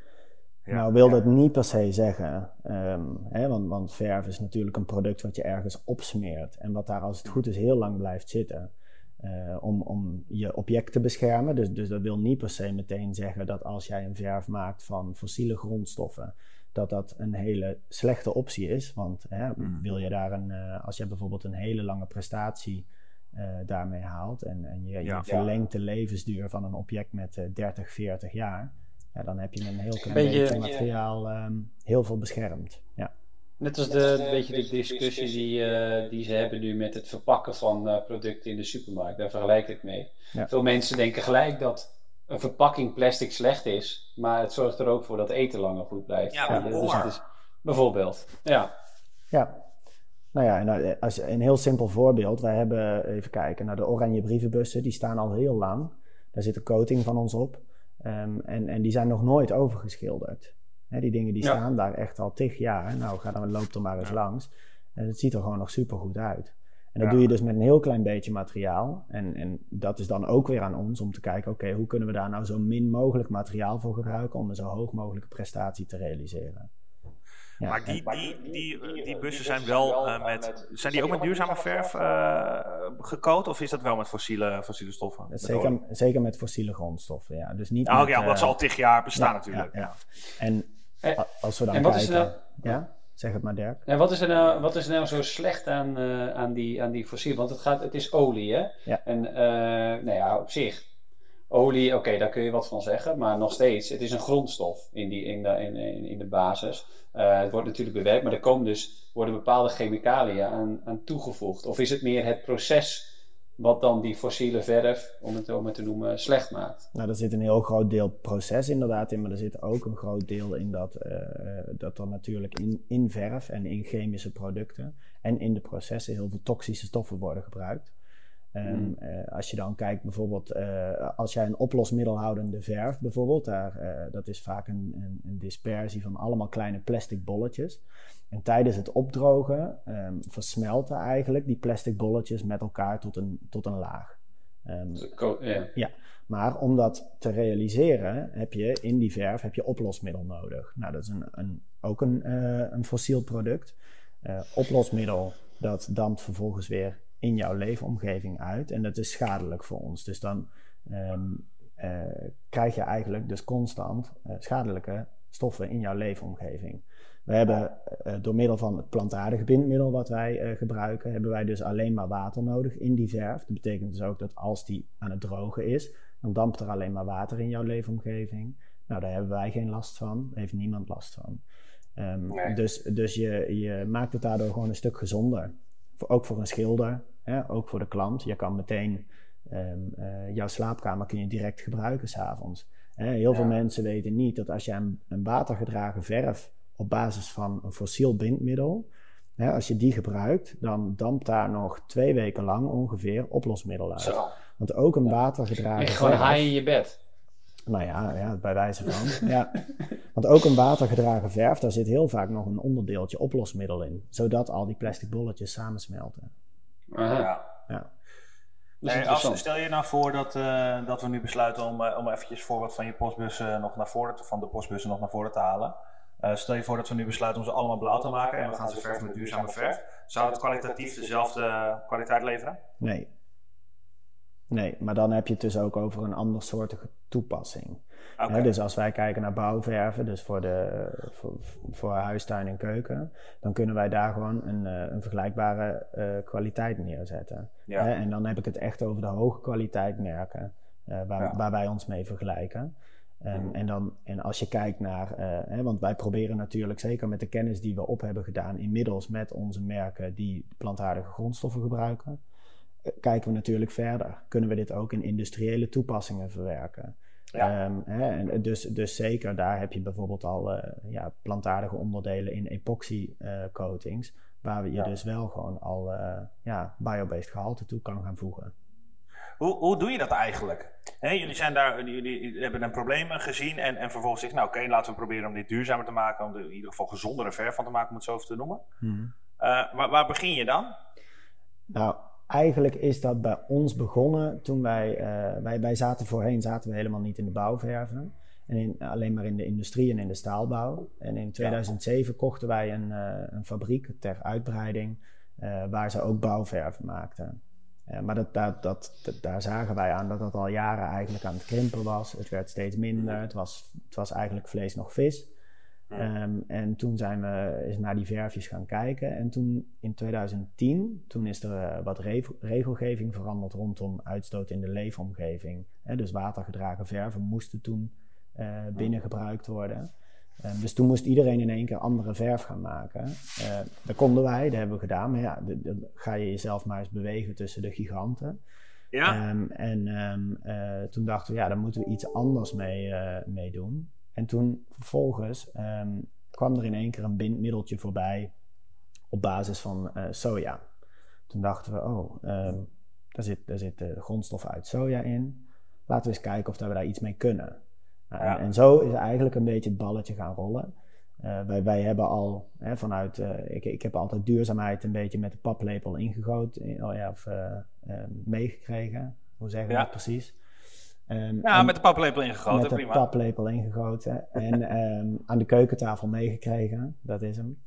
Ja, nou wil dat niet per se zeggen, um, hè, want, want, verf is natuurlijk een product wat je ergens opsmeert en wat daar als het goed is heel lang blijft zitten. Uh, om, om je object te beschermen. Dus, dus dat wil niet per se meteen zeggen dat als jij een verf maakt van fossiele grondstoffen, dat dat een hele slechte optie is. Want hè, mm. wil je daar een, uh, als je bijvoorbeeld een hele lange prestatie uh, daarmee haalt en, en je, ja. je verlengt de levensduur van een object met 30, 40 jaar ja, dan heb je een heel klein beetje, beetje materiaal um, heel veel beschermd. Ja. Net als de, een beetje de discussie die, uh, die ze hebben nu met het verpakken van uh, producten in de supermarkt. Daar vergelijk ik mee. Ja. Veel mensen denken gelijk dat een verpakking plastic slecht is, maar het zorgt er ook voor dat eten langer goed blijft. Ja, ja dus het is, bijvoorbeeld. Ja. ja. Nou ja, en eh, als, een heel simpel voorbeeld. Wij hebben, even kijken, naar de oranje brievenbussen. Die staan al heel lang. Daar zit een coating van ons op. Um, en, en die zijn nog nooit overgeschilderd. Hè, die dingen die ja. staan daar echt al tig jaar. Nou, ga dan, loop er maar eens ja. langs. En het ziet er gewoon nog super goed uit. En dat doe je dus met een heel klein beetje materiaal. En, en dat is dan ook weer aan ons om te kijken: oké, hoe kunnen we daar nou zo min mogelijk materiaal voor gebruiken om een zo hoog mogelijke prestatie te realiseren? Ja, maar die, die, die, die, bussen zijn wel uh, met. Zijn die ook met duurzame verf uh, of is dat wel met fossiele, fossiele stoffen? Zeker, zeker met fossiele grondstoffen, ja. Dus niet oh, met, ja, omdat uh, ze al tig jaar bestaan ja, natuurlijk. Ja, En Eh, als we dan en wat kijken... is nou, ja, zeg het maar Dirk. En wat is er nou, wat is er nou zo slecht aan, uh, aan, die, aan die fossiel? Want het, gaat, het is olie, hè? Ja. En uh, nou ja, op zich, olie, oké, okay, daar kun je wat van zeggen. Maar nog steeds, het is een grondstof in, die, in, de, in, in de basis. Uh, het wordt natuurlijk bewerkt, maar er komen dus, worden bepaalde chemicaliën aan, aan toegevoegd. Of is het meer het proces wat dan die fossiele verf, om het, om het te noemen, slecht maakt? Nou, er zit een heel groot deel proces inderdaad in, maar er zit ook een groot deel in dat, uh, dat er natuurlijk in, in verf en in chemische producten en in de processen heel veel toxische stoffen worden gebruikt. Um, mm. uh, als je dan kijkt bijvoorbeeld, uh, als jij een oplosmiddelhoudende verf bijvoorbeeld, daar, uh, dat is vaak een, een, een, dispersie van allemaal kleine plastic bolletjes. En tijdens het opdrogen um, versmelten eigenlijk die plastic bolletjes met elkaar tot een, tot een laag. Um, yeah. Ja, maar om dat te realiseren heb je in die verf heb je oplosmiddel nodig. Nou, dat is een, een, ook een, een fossiel product. oplosmiddel, dat dampt vervolgens weer in jouw leefomgeving uit. En dat is schadelijk voor ons. Dus dan um, uh, krijg je eigenlijk dus constant schadelijke stoffen in jouw leefomgeving. We hebben uh, door middel van het plantaardig bindmiddel wat wij gebruiken, hebben wij dus alleen maar water nodig in die verf. Dat betekent dus ook dat als die aan het drogen is, dan dampt er alleen maar water in jouw leefomgeving. Nou, daar hebben wij geen last van, heeft niemand last van. Um, nee. Dus, dus je, je maakt het daardoor gewoon een stuk gezonder. Voor, ook voor een schilder, hè, ook voor de klant. Je kan meteen um, uh, jouw slaapkamer kun je direct gebruiken s'avonds. Heel ja. veel mensen weten niet dat als je een, een, watergedragen verf op basis van een fossiel bindmiddel, hè, als je die gebruikt, dan dampt daar nog twee weken lang ongeveer oplosmiddel uit. Zo. Want ook een watergedragen gewoon haai in je bed. Nou ja, ja bij wijze van. ja. Want ook een watergedragen verf, daar zit heel vaak nog een onderdeeltje oplosmiddel in. Zodat al die plastic bolletjes samensmelten. Aha. Ja. ja. Nee, als, stel je nou voor dat, uh, dat we nu besluiten om, uh, om eventjes voor wat van je postbussen nog naar voren te, van de postbussen nog naar voren te halen. Uh, stel je voor dat we nu besluiten om ze allemaal blauw te maken en we gaan ze verven met duurzame verf. Zou het kwalitatief dezelfde kwaliteit leveren? Nee. Nee, maar dan heb je het dus ook over een andersoortige toepassing. Okay. He, dus als wij kijken naar bouwverven, dus voor, de, voor, voor huistuin en keuken, dan kunnen wij daar gewoon een, een vergelijkbare uh, kwaliteit neerzetten. Ja. He, en dan heb ik het echt over de hoge kwaliteit merken uh, waar, ja. waar, wij ons mee vergelijken. Um, mm. en, dan, en als je kijkt naar, uh, hè, want wij proberen natuurlijk zeker met de kennis die we op hebben gedaan, inmiddels met onze merken die plantaardige grondstoffen gebruiken, kijken we natuurlijk verder. Kunnen we dit ook in industriële toepassingen verwerken? Ja. Um, hè, en dus, dus zeker, daar heb je bijvoorbeeld al uh, ja, plantaardige onderdelen in epoxy coatings, waar je ja. dus wel gewoon al ja, biobased gehalte toe kan gaan voegen. Hoe, hoe doe je dat eigenlijk? He, jullie, zijn daar, jullie hebben een probleem gezien en, en vervolgens zegt, nou oké, okay, laten we proberen om dit duurzamer te maken, om er in ieder geval gezondere verf van te maken, om het zo te noemen. Hmm. waar, waar begin je dan? Nou, eigenlijk is dat bij ons begonnen toen wij, uh, wij, wij zaten voorheen zaten we helemaal niet in de bouwverven. En in, alleen maar in de industrie en in de staalbouw. En in 2007 ja. kochten wij een, uh, een fabriek ter uitbreiding uh, waar ze ook bouwverven maakten. Maar dat, dat, dat, dat, daar zagen wij aan dat dat al jaren eigenlijk aan het krimpen was. Het werd steeds minder. Het was, het was eigenlijk vlees nog vis. Ja. Um, en toen zijn we eens naar die verfjes gaan kijken. En toen in 2010, toen is er uh, wat re regelgeving veranderd rondom uitstoot in de leefomgeving. Hè, dus watergedragen verven moesten toen uh, binnen gebruikt worden. Um, dus toen moest iedereen in één keer andere verf gaan maken. Uh, dat konden wij, dat hebben we gedaan. Maar ja, dan ga je jezelf maar eens bewegen tussen de giganten. Ja. Um, en toen dachten we, ja, daar moeten we iets anders mee, mee doen. En toen vervolgens um, kwam er in één keer een bindmiddeltje voorbij op basis van uh, soja. Toen dachten we, oh, daar zit, daar zit de grondstof uit soja in. Laten we eens kijken of dat we daar iets mee kunnen. Nou, ja. en, en, zo is eigenlijk een beetje het balletje gaan rollen. Uh, wij, wij hebben al hè, vanuit, uh, ik, ik heb altijd duurzaamheid een beetje met de paplepel ingegoten, oh ja, of meegekregen. Hoe zeggen we ja. dat precies? Um, ja, met de paplepel ingegoten, met prima. Met de paplepel ingegoten. en ehm, aan de keukentafel meegekregen, dat is hem.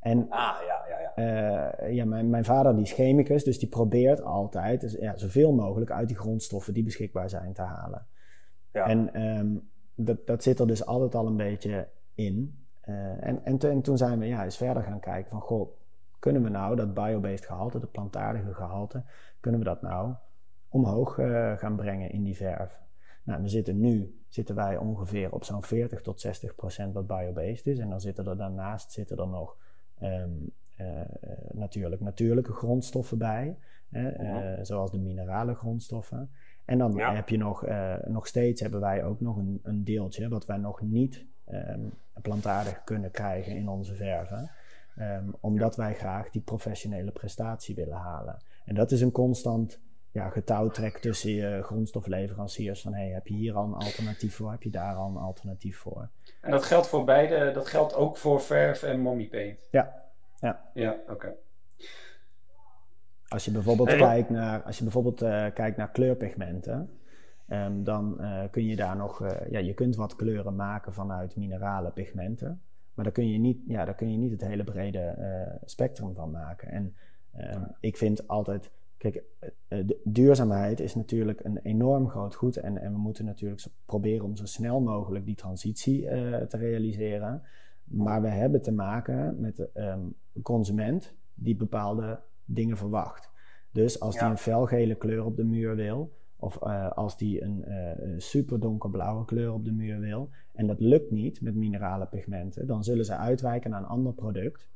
En, ah, ja, ja, ja. Uh, ja mijn, mijn, vader die is chemicus, dus die probeert altijd dus, ja, zoveel mogelijk uit die grondstoffen die beschikbaar zijn te halen. Ja. En um, dat, dat zit er dus altijd al een beetje in. Uh, en, en, en, toen zijn we ja, eens verder gaan kijken van, goh, kunnen we nou dat biobased gehalte, dat plantaardige gehalte, kunnen we dat nou omhoog uh, gaan brengen in die verf? Nou, we zitten nu, zitten wij ongeveer op zo'n 40 tot 60 procent wat biobased is. En dan zitten er daarnaast zitten er nog um, uh, natuurlijk natuurlijke grondstoffen bij, hè, zoals de minerale grondstoffen. En dan heb je nog, nog steeds hebben wij ook nog een, een deeltje wat wij nog niet um, plantaardig kunnen krijgen in onze verven. Um, omdat wij graag die professionele prestatie willen halen. En dat is een constant ja, getouwtrek tussen je grondstofleveranciers. Van hey, heb je hier al een alternatief voor? Heb je daar al een alternatief voor? En dat geldt voor beide, dat geldt ook voor verf en mommy paint? Ja. Ja, ja oké. Als je bijvoorbeeld, kijkt, naar, als je bijvoorbeeld uh, kijkt naar kleurpigmenten, um, dan uh, kun je daar nog, uh, ja, je kunt wat kleuren maken vanuit minerale pigmenten. Maar daar kun je niet, ja, daar kun je niet het hele brede spectrum van maken. En um, ik vind altijd, Kijk, duurzaamheid is natuurlijk een enorm groot goed en, en we moeten natuurlijk proberen om zo snel mogelijk die transitie te realiseren. Maar we hebben te maken met um, een consument die bepaalde dingen verwacht. Dus als ja. die een felgele kleur op de muur wil, of uh, als die een uh, super donkerblauwe kleur op de muur wil, en dat lukt niet met minerale pigmenten, dan zullen ze uitwijken naar een ander product.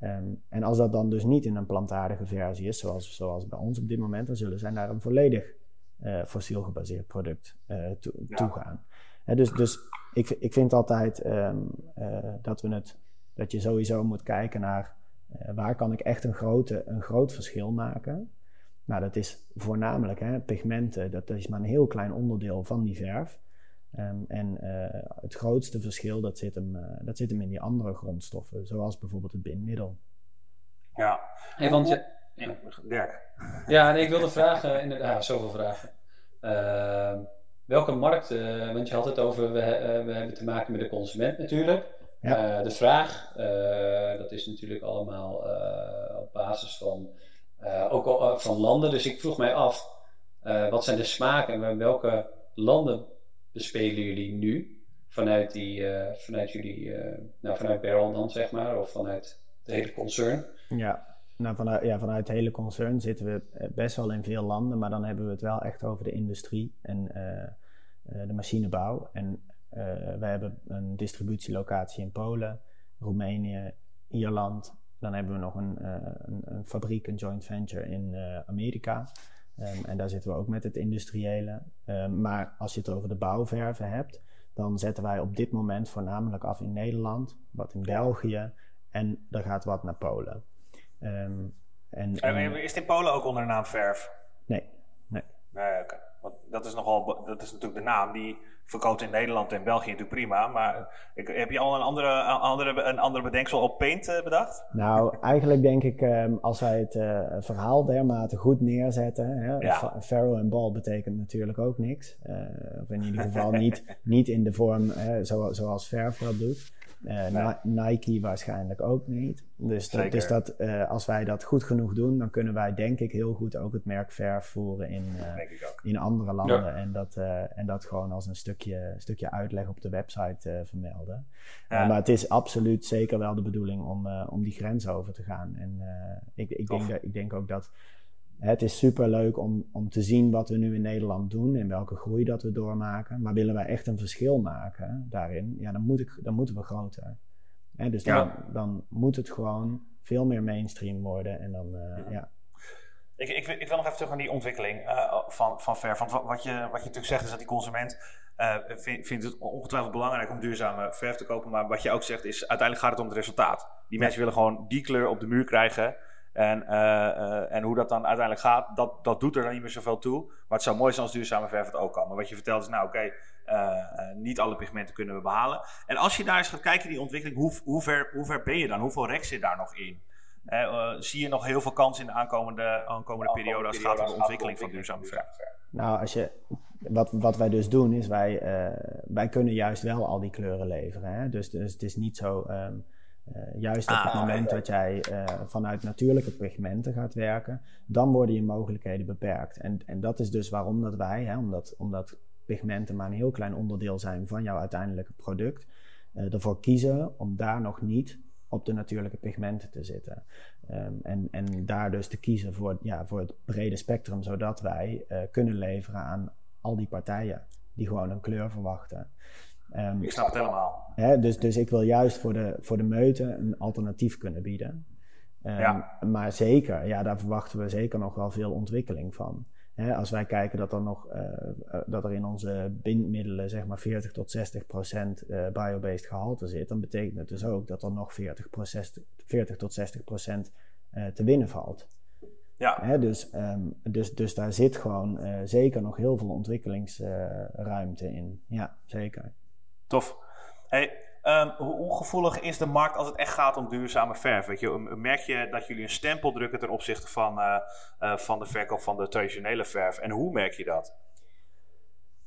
Um, en als dat dan dus niet in een plantaardige versie is, zoals, zoals bij ons op dit moment, dan zullen zij naar een volledig uh, fossiel gebaseerd product to ja. toegaan. He, dus dus ik, ik vind altijd um, uh, dat, we het, dat je sowieso moet kijken naar waar kan ik echt een, grote, een groot verschil maken. Nou, dat is voornamelijk hè, pigmenten, dat is maar een heel klein onderdeel van die verf. Um, en uh, het grootste verschil dat zit, hem, uh, dat zit hem in die andere grondstoffen, zoals bijvoorbeeld het bindmiddel. Ja, hey, want je, ja, Dirk. Ja, nee, ik wilde vragen, inderdaad, ah, zoveel vragen. Uh, welke markt, want je had het over, we, we, hebben te maken met de consument natuurlijk. Ja. de vraag, dat is natuurlijk allemaal op basis van, ook al, van landen. Dus ik vroeg mij af, wat zijn de smaken en welke landen bespelen jullie nu? Vanuit, die, vanuit jullie, nou vanuit Barrel dan zeg maar, of vanuit het hele concern? Ja, nou, vanuit, ja, vanuit het hele concern zitten we best wel in veel landen, maar dan hebben we het wel echt over de industrie en de machinebouw. En wij hebben een distributielocatie in Polen, Roemenië, Ierland. Dan hebben we nog een, een, een fabriek, een joint venture in Amerika. Um, en daar zitten we ook met het industriële. Um, maar als je het over de bouwverven hebt, dan zetten wij op dit moment voornamelijk af in Nederland, wat in België en er gaat wat naar Polen. Um, en, en, is het in Polen ook onder de naam verf? Nee, nee. Nee, oké. Okay. Want dat is nogal, dat is natuurlijk de naam die verkoopt in Nederland en België natuurlijk prima. Maar ik, heb je al een andere, andere, een andere bedenksel op Paint uh, bedacht? Nou, eigenlijk denk ik, um, als wij het uh, verhaal dermate goed neerzetten. Hè, ja. Farrow en ball betekent natuurlijk ook niks. Uh, of in ieder geval niet, niet in de vorm zo, zoals verf dat doet. Uh, nee. Nike waarschijnlijk ook niet. Dus, dat, dus dat, uh, als wij dat goed genoeg doen, dan kunnen wij denk ik heel goed ook het merk verf voeren in, uh, in andere landen. Ja. En, dat, en dat gewoon als een stukje, stukje uitleg op de website vermelden. Ja. maar het is absoluut zeker wel de bedoeling om, om die grens over te gaan. En ik, ik, denk dat, ik denk ook dat het is super leuk om, om te zien wat we nu in Nederland doen en welke groei dat we doormaken. Maar willen wij echt een verschil maken daarin, ja, dan, moet ik, dan moeten we groter. Hè, dus dan, ja. dan moet het gewoon veel meer mainstream worden. En dan, uh, ja. Ik, ik, ik, wil nog even terug naar die ontwikkeling uh, van, van verf. Want wat je, wat je natuurlijk zegt is dat die consument uh, vindt, vindt het ongetwijfeld belangrijk om duurzame verf te kopen. Maar wat je ook zegt is, uiteindelijk gaat het om het resultaat. Die mensen willen gewoon die kleur op de muur krijgen. En, uh, uh, en hoe dat dan uiteindelijk gaat, dat, dat doet er dan niet meer zoveel toe. Maar het zou mooi zijn als duurzame verf het ook kan. Maar wat je vertelt is, nou oké, okay, uh, niet alle pigmenten kunnen we behalen. En als je daar eens gaat kijken, die ontwikkeling, hoe, hoe, ver, hoe ver ben je dan? Hoeveel rek zit daar nog in? zie je nog heel veel kans in de aankomende, aankomende periode als het gaat om de ontwikkeling van duurzame verf? Nou, als je wat, wat wij dus doen is wij, wij kunnen juist wel al die kleuren leveren. Hè? Dus, dus het is niet zo. Ehm, juist op het ah, moment dat jij vanuit natuurlijke pigmenten gaat werken, dan worden je mogelijkheden beperkt. En, en dat is dus waarom dat wij, hè, omdat, omdat pigmenten maar een heel klein onderdeel zijn van jouw uiteindelijke product, uh, ervoor kiezen om daar nog niet op de natuurlijke pigmenten te zitten. Um, en, en daar dus te kiezen voor, ja, voor het brede spectrum, zodat wij kunnen leveren aan al die partijen die gewoon een kleur verwachten. Um, ik snap het helemaal. Hè, dus, dus ik wil juist voor de, voor de meute een alternatief kunnen bieden. Um, ja. Maar zeker, ja, daar verwachten we zeker nog wel veel ontwikkeling van als wij kijken dat er nog uh, dat er in onze bindmiddelen zeg maar 40 tot 60 procent uh, biobased gehalte zit, dan betekent het dus ook dat er nog 40, 40 tot 60 procent uh, te winnen valt. Ja. Hè, dus, um, dus, dus daar zit gewoon zeker nog heel veel ontwikkelingsruimte in. Ja, zeker. Tof. Hey, Um, hoe gevoelig is de markt als het echt gaat om duurzame verf? Je, merk je dat jullie een stempel drukken ten opzichte van, uh, uh, van de verkoop van de traditionele verf? En hoe merk je dat?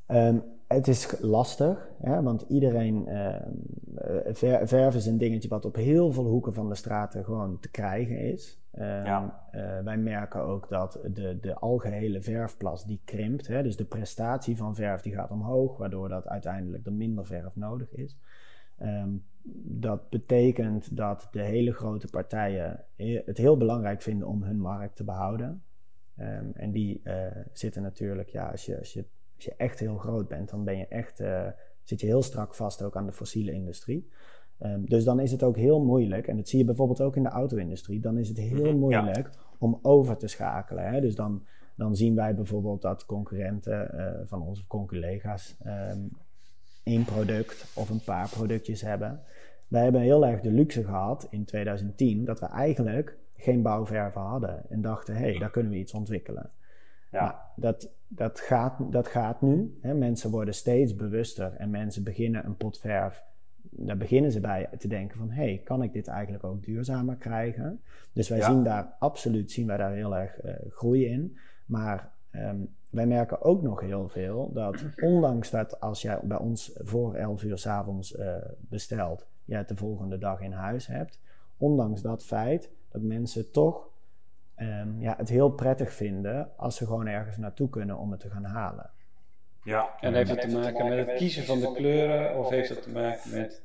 Um, het is lastig, hè, want iedereen. Uh, verf is een dingetje wat op heel veel hoeken van de straten gewoon te krijgen is. Ja. wij merken ook dat de, de algehele verfplas die krimpt. Hè, dus de prestatie van verf die gaat omhoog, waardoor dat uiteindelijk er minder verf nodig is. Ehm, dat betekent dat de hele grote partijen het heel belangrijk vinden om hun markt te behouden. Um, en die uh, zitten natuurlijk, ja, als je, als, je, als je echt heel groot bent, dan ben je echt, uh, zit je heel strak vast ook aan de fossiele industrie. Um, dus dan is het ook heel moeilijk, en dat zie je bijvoorbeeld ook in de auto-industrie, dan is het heel mhm, moeilijk om over te schakelen. Hè? Dus dan, dan zien wij bijvoorbeeld dat concurrenten uh, van onze collega's één product of een paar productjes hebben. Wij hebben heel erg de luxe gehad in 2010 dat we eigenlijk geen bouwverven hadden en dachten, hé, hey, daar kunnen we iets ontwikkelen. Ja. dat, dat, gaat, dat gaat nu. Hè. Mensen worden steeds bewuster en mensen beginnen een pot verf. Daar beginnen ze bij te denken van, hé, hey, kan ik dit eigenlijk ook duurzamer krijgen? Dus wij zien daar absoluut zien wij daar heel erg uh, groei in. Maar um, wij merken ook nog heel veel dat ondanks dat als jij bij ons voor 11 uur s avonds uh, bestelt, jij het de volgende dag in huis hebt, ondanks dat feit dat mensen toch um, ja, het heel prettig vinden als ze gewoon ergens naartoe kunnen om het te gaan halen. Ja, en heeft het te maken met het kiezen van de kleuren of heeft het te maken met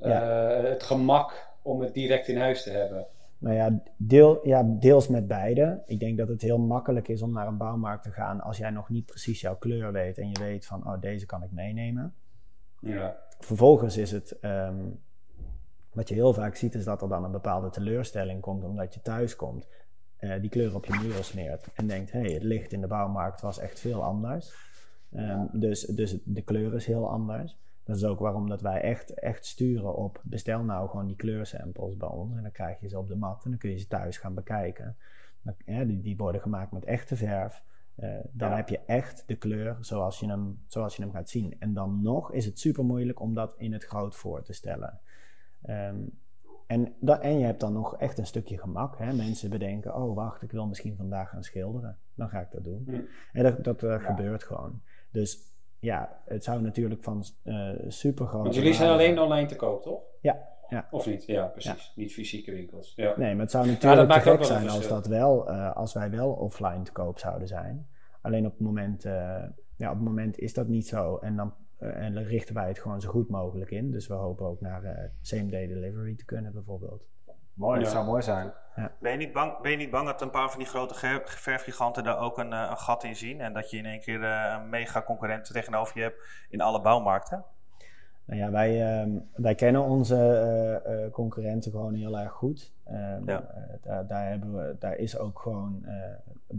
uh, het gemak om het direct in huis te hebben? Nou ja, deel, ja, deels met beide. Ik denk dat het heel makkelijk is om naar een bouwmarkt te gaan als jij nog niet precies jouw kleur weet en je weet van, oh, deze kan ik meenemen. Ja. Vervolgens is het, um, wat je heel vaak ziet, is dat er dan een bepaalde teleurstelling komt omdat je thuis komt, uh, die kleur op je muren smeert en denkt, hé, hey, het licht in de bouwmarkt was echt veel anders. Um, dus, dus de kleur is heel anders. Dat is ook waarom dat wij echt, echt sturen op bestel nou gewoon die kleursamples bij ons. En dan krijg je ze op de mat en dan kun je ze thuis gaan bekijken. Dan, die, die worden gemaakt met echte verf. Uh, dan heb je echt de kleur zoals je, hem, zoals je hem gaat zien. En dan nog is het super moeilijk om dat in het groot voor te stellen. Um, en, dat, en je hebt dan nog echt een stukje gemak. Hè? Mensen bedenken, oh wacht, ik wil misschien vandaag gaan schilderen. Dan ga ik dat doen. En dat, dat uh, gebeurt gewoon. Dus ja, het zou natuurlijk van uh, super groot. Want jullie zijn alleen online te koop, toch? Ja. ja. Of niet? Ja, precies. Niet fysieke winkels. Ja. Nee, maar het zou natuurlijk te gek zijn als, dat wel, uh, als wij wel offline te koop zouden zijn. Alleen op het moment, uh, ja, op het moment is dat niet zo. En dan, en richten wij het gewoon zo goed mogelijk in. Dus we hopen ook naar same day delivery te kunnen bijvoorbeeld. Mooi, dat zou mooi zijn. Ja. Ben, je niet bang, ben je niet bang dat een paar van die grote verfgiganten daar ook een, eh, een gat in zien? En dat je in één keer uh, een mega concurrent tegenover je hebt in alle bouwmarkten? Nou ja, wij, uh, wij kennen onze uh, concurrenten gewoon heel erg goed. Ehm, ja. daar, daar, hebben we, daar is ook gewoon,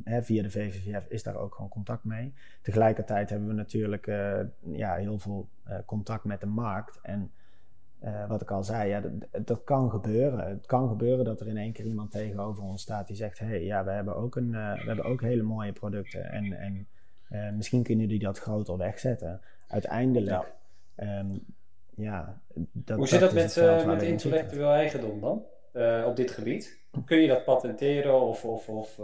hè, via de VVVF is daar ook gewoon contact mee. Tegelijkertijd hebben we natuurlijk ja, heel veel contact met de markt. En uh, wat ik al zei, ja, dat, dat, kan gebeuren. Het kan gebeuren dat er in één keer iemand tegenover ons staat die zegt: Hé, hey, ja, we hebben ook, een, uh, we hebben ook hele mooie producten en, en uh, misschien kunnen jullie dat groter wegzetten. Uiteindelijk, ja. Um, ja dat, Hoe zit dat, met, met intellectueel eigendom dan op dit gebied? Kun je dat patenteren of, of, of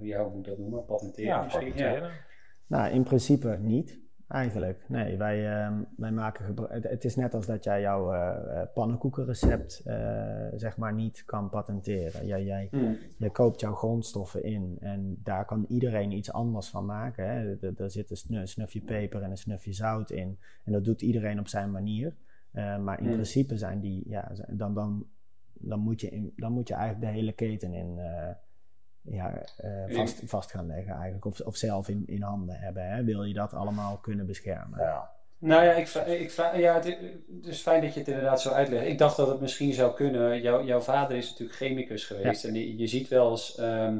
ja, hoe moet dat noemen? Patenteren ja, misschien? Patenteren. Ja. Nou, in principe niet. Eigenlijk, nee. Wij, ehm, wij maken het, is net als dat jij jouw uh, pannenkoekenrecept uh, zeg maar niet kan patenteren. Jij, jij, mm. jij koopt jouw grondstoffen in en daar kan iedereen iets anders van maken. Hè. Er, zit een snufje peper en een snufje zout in en dat doet iedereen op zijn manier. maar in mm. principe zijn die, ja, dan, dan, dan, moet je in, dan moet je eigenlijk de hele keten in ja, uh, vast, vast gaan leggen eigenlijk. Of, of zelf in, in handen hebben. Hè? Wil je dat allemaal kunnen beschermen? Ja. Nou ja, ik, ik, ja, het is fijn dat je het inderdaad zo uitlegt. Ik dacht dat het misschien zou kunnen. Jouw, jouw vader is natuurlijk chemicus geweest. En je, je ziet wel eens... Ehm,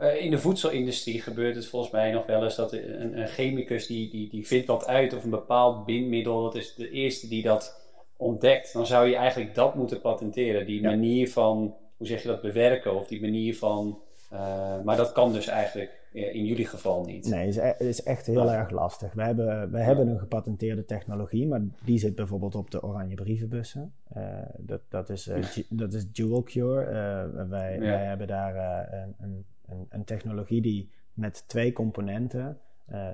eh, in de voedselindustrie gebeurt het volgens mij nog wel eens dat een, een chemicus die, die, die vindt wat uit of een bepaald bindmiddel, dat is de eerste die dat ontdekt. Dan zou je eigenlijk dat moeten patenteren. Die manier van, hoe zeg je dat, bewerken of die manier van uh, maar dat kan dus eigenlijk in jullie geval niet. Nee, het is, e-, is, echt heel erg lastig. We hebben, we hebben een gepatenteerde technologie, maar die zit bijvoorbeeld op de oranje brievenbussen. Uh, dat, dat, is, uh, dat is Dual Cure. wij, wij hebben daar een, een, een, een, technologie die met twee componenten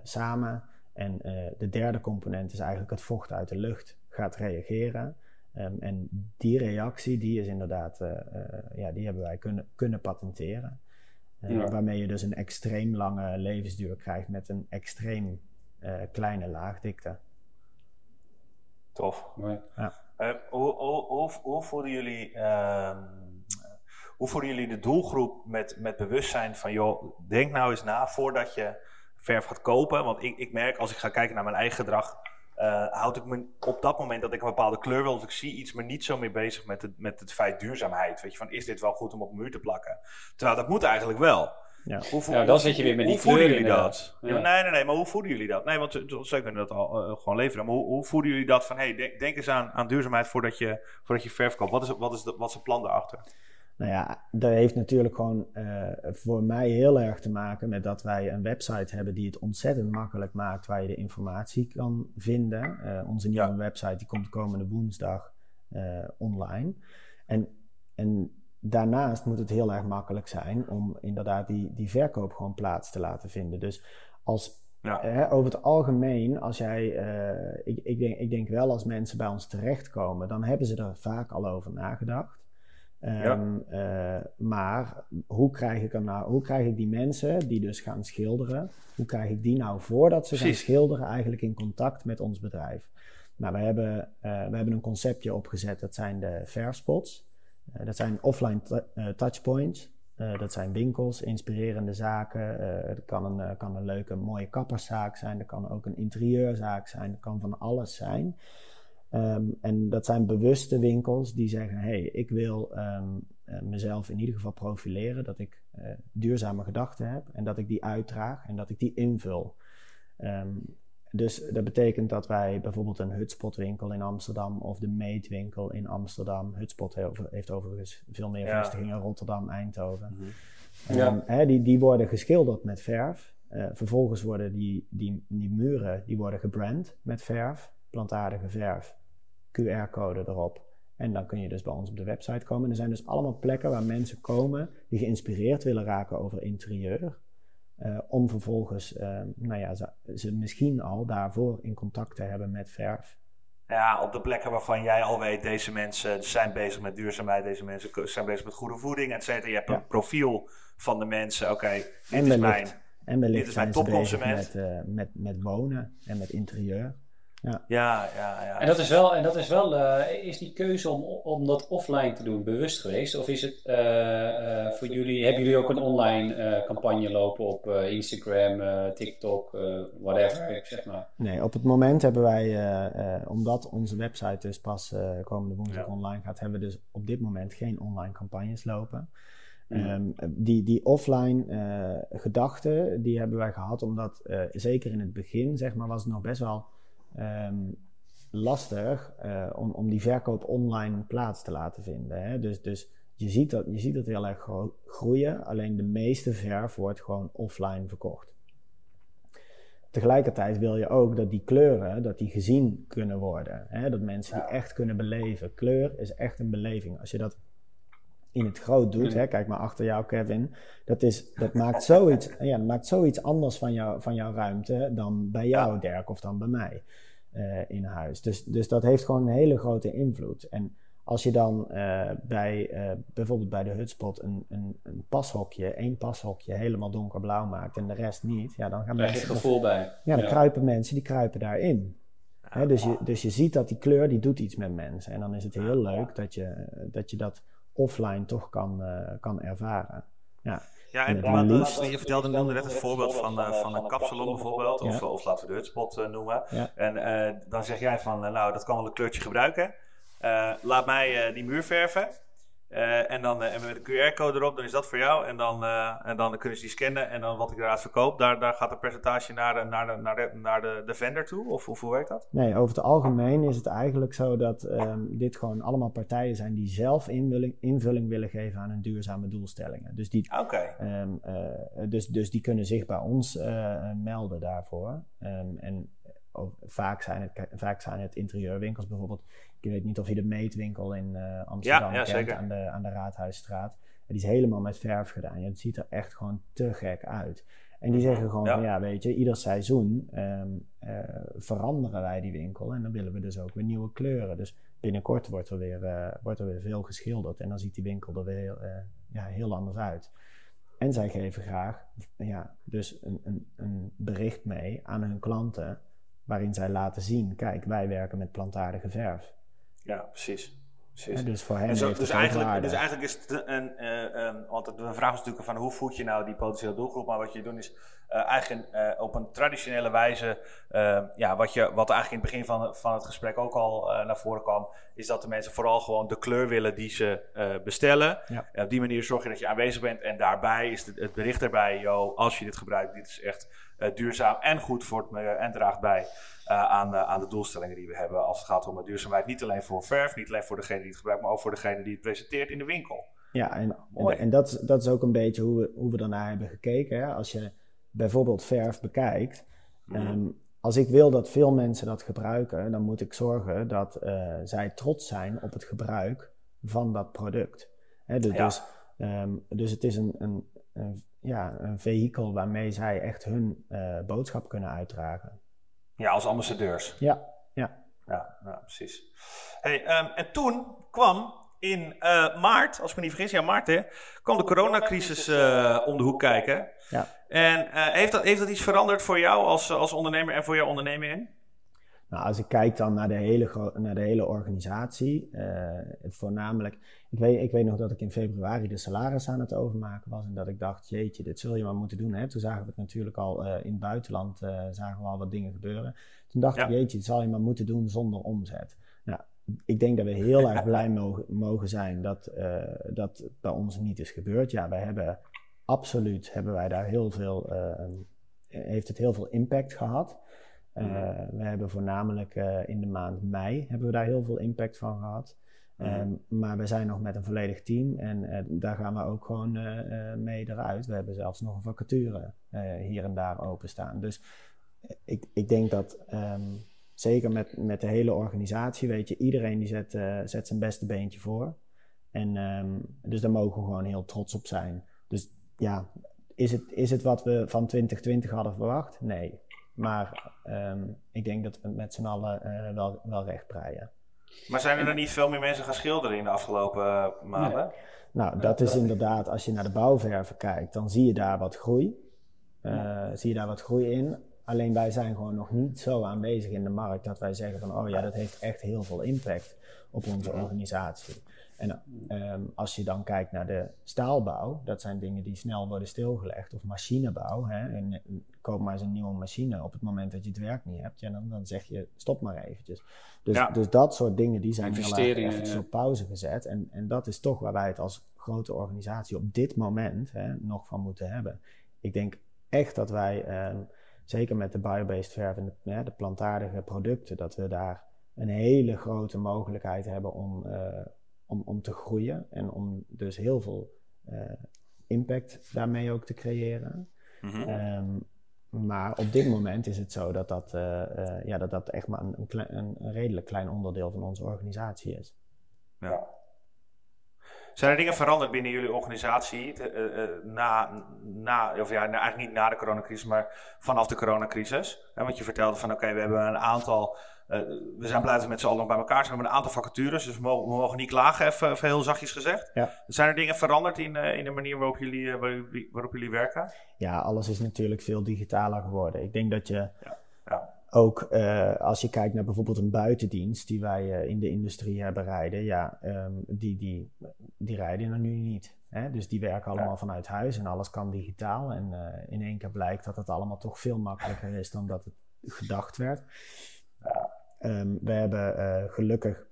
samen en de derde component is eigenlijk het vocht uit de lucht gaat reageren. Um, en die reactie, die is inderdaad, ja, die hebben wij kunnen, kunnen patenteren. Uh, Waarmee je dus een extreem lange levensduur krijgt met een extreem uh, kleine laagdikte. Tof. Ja. Uh, hoe, hoe, jullie, ehm, hoe jullie de doelgroep met, met bewustzijn van, joh, denk nou eens na voordat je verf gaat kopen. Want ik, ik merk als ik ga kijken naar mijn eigen gedrag, uh, houd ik me op dat moment dat ik een bepaalde kleur wil of ik zie iets, me niet zo meer bezig met het, met het feit duurzaamheid. Weet je, van is dit wel goed om op een muur te plakken? Terwijl dat moet eigenlijk wel. Ja, hoe, ja dan zit je weer met die Hoe voelen jullie dat? Ja. nee, nee, nee, maar hoe voelen jullie dat? Nee, want ze kunnen dat al uh, gewoon leveren. Maar hoe, hoe voelen jullie dat van, hey, denk, denk eens aan, aan duurzaamheid voordat je, voordat je verf koopt? Wat is, wat, is de, wat is het plan daarachter? Nou ja, dat heeft natuurlijk gewoon uh, voor mij heel erg te maken met dat wij een website hebben die het ontzettend makkelijk maakt waar je de informatie kan vinden. Uh, onze nieuwe website die komt komende woensdag uh, online. En, en daarnaast moet het heel erg makkelijk zijn om inderdaad die, die verkoop gewoon plaats te laten vinden. Dus als ja. over het algemeen, als jij, ik, ik, denk, ik denk wel als mensen bij ons terechtkomen, dan hebben ze er vaak al over nagedacht. Um, uh, maar hoe krijg, ik nou, hoe krijg ik die mensen die dus gaan schilderen, hoe krijg ik die nou voordat ze gaan schilderen eigenlijk in contact met ons bedrijf? Nou, we hebben, uh, we hebben een conceptje opgezet, dat zijn de verfspots. Uh, dat zijn offline touchpoints. dat zijn winkels, inspirerende zaken. het kan een, kan een leuke, mooie kapperszaak zijn. Dat kan ook een interieurzaak zijn. Dat kan van alles zijn. Um, en dat zijn bewuste winkels die zeggen: hey, ik wil um, mezelf in ieder geval profileren, dat ik uh, duurzame gedachten heb en dat ik die uitdraag en dat ik die invul. Um, dus dat betekent dat wij bijvoorbeeld een Hutspot-winkel in Amsterdam of de Meetwinkel in Amsterdam. Hutspot heeft overigens veel meer vestigingen in Rotterdam, Eindhoven. Mm -hmm. ja. hè, die, die worden geschilderd met verf. Uh, vervolgens worden die, die, die muren die worden gebrand met verf, plantaardige verf. QR-code erop. En dan kun je dus bij ons op de website komen. Er zijn dus allemaal plekken waar mensen komen die geïnspireerd willen raken over interieur. Uh, om vervolgens, uh, nou ja, ze, ze, misschien al daarvoor in contact te hebben met verf. Ja, op de plekken waarvan jij al weet, deze mensen zijn bezig met duurzaamheid, deze mensen zijn bezig met goede voeding, et cetera. Je hebt een profiel van de mensen. Oké, okay, dit is mijn, en dit is mijn topconsument. Met, uh, met, met wonen en met interieur. Ja. Ja, ja, ja. En dat is wel, en dat is, wel uh, is die keuze om, om dat offline te doen bewust geweest? Of is het uh, uh, voor jullie, hebben jullie ook een online campagne lopen op Instagram, TikTok, whatever, zeg maar? Nee, op het moment hebben wij, omdat onze website dus pas komende woensdag online gaat, hebben we dus op dit moment geen online campagnes lopen. Um, die, die offline uh, gedachten, die hebben wij gehad, omdat uh, zeker in het begin, zeg maar, was het nog best wel um, lastig uh, om, om die verkoop online plaats te laten vinden. Hè? Dus, dus je, ziet dat, je ziet dat heel erg groeien, alleen de meeste verf wordt gewoon offline verkocht. Tegelijkertijd wil je ook dat die kleuren dat die gezien kunnen worden. Hè? Dat mensen die echt kunnen beleven. Kleur is echt een beleving. Als je dat in het groot doet, hè, kijk maar achter jou Kevin, dat, is, dat, maakt, zoiets, ja, dat maakt zoiets anders van, jou, van jouw ruimte dan bij jou Dirk of dan bij mij uh, in huis. Dus, dus dat heeft gewoon een hele grote invloed. En als je dan uh, bij uh, bijvoorbeeld bij de hutspot een, een, een, pashokje, één pashokje helemaal donkerblauw maakt en de rest niet, ja, dan gaan mensen. gevoel bij. Ja, dan kruipen mensen die kruipen daarin. He, dus, je, dus je ziet dat die kleur die doet iets met mensen. En dan is het heel leuk dat je dat, je dat offline toch kan, uh, kan ervaren. Ja. Ja, en, en liefst... je vertelde nu net het voorbeeld van, uh, van een kapsalon bijvoorbeeld, of, of laten we de hutspot uh, noemen. Ja. En dan zeg jij van, nou, dat kan wel een kleurtje gebruiken. laat mij die muur verven. Uh, en dan uh, en met een QR-code erop, dan is dat voor jou. En dan, uh, en dan kunnen ze die scannen. En dan wat ik eruit verkoop, daar, daar gaat een percentage naar de, naar de, naar de, naar de, de vendor toe? Of, of hoe werkt dat? Nee, over het algemeen is het eigenlijk zo dat um, dit gewoon allemaal partijen zijn die zelf invulling, invulling willen geven aan hun duurzame doelstellingen. Dus die, okay. um, dus, dus die kunnen zich bij ons melden daarvoor. Um, en vaak, zijn het, vaak zijn het interieurwinkels bijvoorbeeld. Ik weet niet of je de meetwinkel in uh, Amsterdam ja, ja, kent aan de, aan de Raadhuisstraat. Die is helemaal met verf gedaan. Ja, het ziet er echt gewoon te gek uit. En die zeggen gewoon ja. van ja, weet je, ieder seizoen um, uh, veranderen wij die winkel. En dan willen we dus ook weer nieuwe kleuren. Dus binnenkort wordt er weer, uh, wordt er weer veel geschilderd. En dan ziet die winkel er weer heel, ja, heel anders uit. En zij geven graag ja, dus een, een, een bericht mee aan hun klanten waarin zij laten zien: kijk, wij werken met plantaardige verf. Ja, precies. precies. dus voor hen zo, dus, eigenlijk, dus eigenlijk is het een, uh, want de vraag is natuurlijk van hoe voed je nou die potentiële doelgroep, maar wat je doet is uh, eigenlijk uh, op een traditionele wijze, ja, wat, je, wat eigenlijk in het begin van, van het gesprek ook al naar voren kwam, is dat de mensen vooral gewoon de kleur willen die ze bestellen. Ja. op die manier zorg je dat je aanwezig bent en daarbij is het, het bericht erbij, yo, als je dit gebruikt, dit is echt duurzaam en goed voor het milieu en draagt bij uh, aan, uh, aan de doelstellingen die we hebben als het gaat om duurzaamheid. Niet alleen voor verf, niet alleen voor degene die het gebruikt, maar ook voor degene die het presenteert in de winkel. Ja, en, en, en dat, dat is ook een beetje hoe we, hoe we daarnaar hebben gekeken. Hè? Als je bijvoorbeeld verf bekijkt. Mm. Um, als ik wil dat veel mensen dat gebruiken, dan moet ik zorgen dat uh, zij trots zijn op het gebruik van dat product. Hè, dus, ja. dus, um, dus het is een, een, een, ja, een vehikel waarmee zij echt hun uh, boodschap kunnen uitdragen. Ja, als ambassadeurs. Ja, ja. Ja, ja precies. Hey, um, en toen kwam in uh, maart, als ik me niet vergis, ja maart hè, kwam de coronacrisis uh, om de hoek kijken. Ja. En heeft, dat, heeft dat iets veranderd voor jou als, als ondernemer en voor jouw onderneming? Nou, als ik kijk dan naar de hele, naar de hele organisatie, voornamelijk, ik weet, ik weet nog dat ik in februari de salaris aan het overmaken was en dat ik dacht, jeetje, dit zul je maar moeten doen. Hè? Toen zagen we het natuurlijk al in het buitenland, zagen we al wat dingen gebeuren. Toen dacht ik, jeetje, dit zal je maar moeten doen zonder omzet. Nou, ik denk dat we heel erg blij mogen, mogen zijn dat dat bij ons niet is gebeurd. Ja, wij hebben absoluut, hebben wij daar heel veel, heeft het heel veel impact gehad. Uh, We hebben voornamelijk in de maand mei hebben we daar heel veel impact van gehad. Um, maar we zijn nog met een volledig team en daar gaan we ook gewoon mee eruit. We hebben zelfs nog een vacature hier en daar openstaan. Dus ik, ik denk dat um, zeker met, met de hele organisatie, weet je, iedereen die zet, zet zijn beste beentje voor. En um, dus daar mogen we gewoon heel trots op zijn. Dus ja, is het, is het wat we van 2020 hadden verwacht? Nee. Maar um, ik denk dat we met z'n allen uh, wel, wel recht breien. Maar zijn er dan niet veel meer mensen gaan schilderen in de afgelopen uh, maanden? Nee. Nou, dat is inderdaad, als je naar de bouwverven kijkt, dan zie je daar wat groei. Uh, zie je daar wat groei in. Alleen wij zijn gewoon nog niet zo aanwezig in de markt dat wij zeggen van, oh ja, dat heeft echt heel veel impact op onze organisatie. En um, als je dan kijkt naar de staalbouw, dat zijn dingen die snel worden stilgelegd. Of machinebouw, hè, en, koop maar eens een nieuwe machine op het moment dat je het werk niet hebt. Ja, dan, dan zeg je, stop maar eventjes. Dus, ja. dus dat soort dingen, die zijn heel eventjes ja. op pauze gezet. En, en dat is toch waar wij het als grote organisatie op dit moment hè, nog van moeten hebben. Ik denk echt dat wij... Um, zeker met de biobased verf en de, de plantaardige producten, dat we daar een hele grote mogelijkheid hebben om, uh, om, om te groeien en om dus heel veel uh, impact daarmee ook te creëren. Mm -hmm. um, maar op dit moment is het zo dat dat, uh, ja, dat, dat echt maar een, een, een, redelijk klein onderdeel van onze organisatie is. Ja. Zijn er dingen veranderd binnen jullie organisatie na, na, of ja, eigenlijk niet na de coronacrisis, maar vanaf de coronacrisis? want je vertelde van oké, we hebben een aantal uh, we zijn blij dat we met z'n allen bij elkaar zijn. We hebben een aantal vacatures, dus we mogen, we mogen niet klagen, even, even, heel zachtjes gezegd. Ja. Zijn er dingen veranderd in, uh, in de manier waarop jullie, uh, waarop jullie werken? Ja, alles is natuurlijk veel digitaler geworden. Ik denk dat je ja. Ja. ook, als je kijkt naar bijvoorbeeld een buitendienst die wij in de industrie hebben rijden, ja, um, die, die, die rijden er nu niet. Hè? Dus die werken allemaal vanuit huis en alles kan digitaal. En in één keer blijkt dat het allemaal toch veel makkelijker is dan dat het gedacht werd. Um, we hebben uh, gelukkig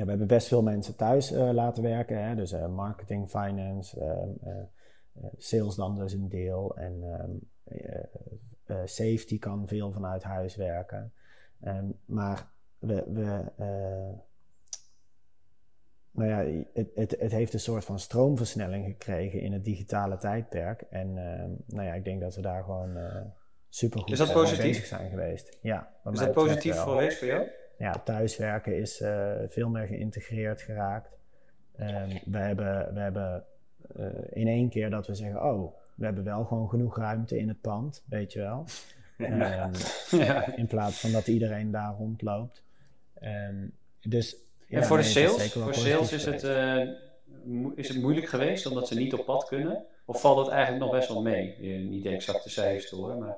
ja, we hebben best veel mensen thuis uh, laten werken. Hè? Dus uh, marketing, finance, um, sales dan dus een deel. En um, safety kan veel vanuit huis werken. maar we, we nou ja, het, het, het, heeft een soort van stroomversnelling gekregen in het digitale tijdperk. En nou ja, ik denk dat we daar gewoon goed is dat positief? zijn geweest. Ja, is dat positief geweest voor jou? Ja, thuiswerken is uh, veel meer geïntegreerd geraakt. Um, we hebben, we hebben uh, in één keer dat we zeggen, oh, we hebben wel gewoon genoeg ruimte in het pand, weet je wel. Um, ja. In plaats van dat iedereen daar rondloopt. Um, dus, ja, en voor de sales, voor sales is het, uh, is het moeilijk geweest omdat ze niet op pad kunnen? Of valt het eigenlijk nog best wel mee? Niet de exacte cijfers te horen, maar...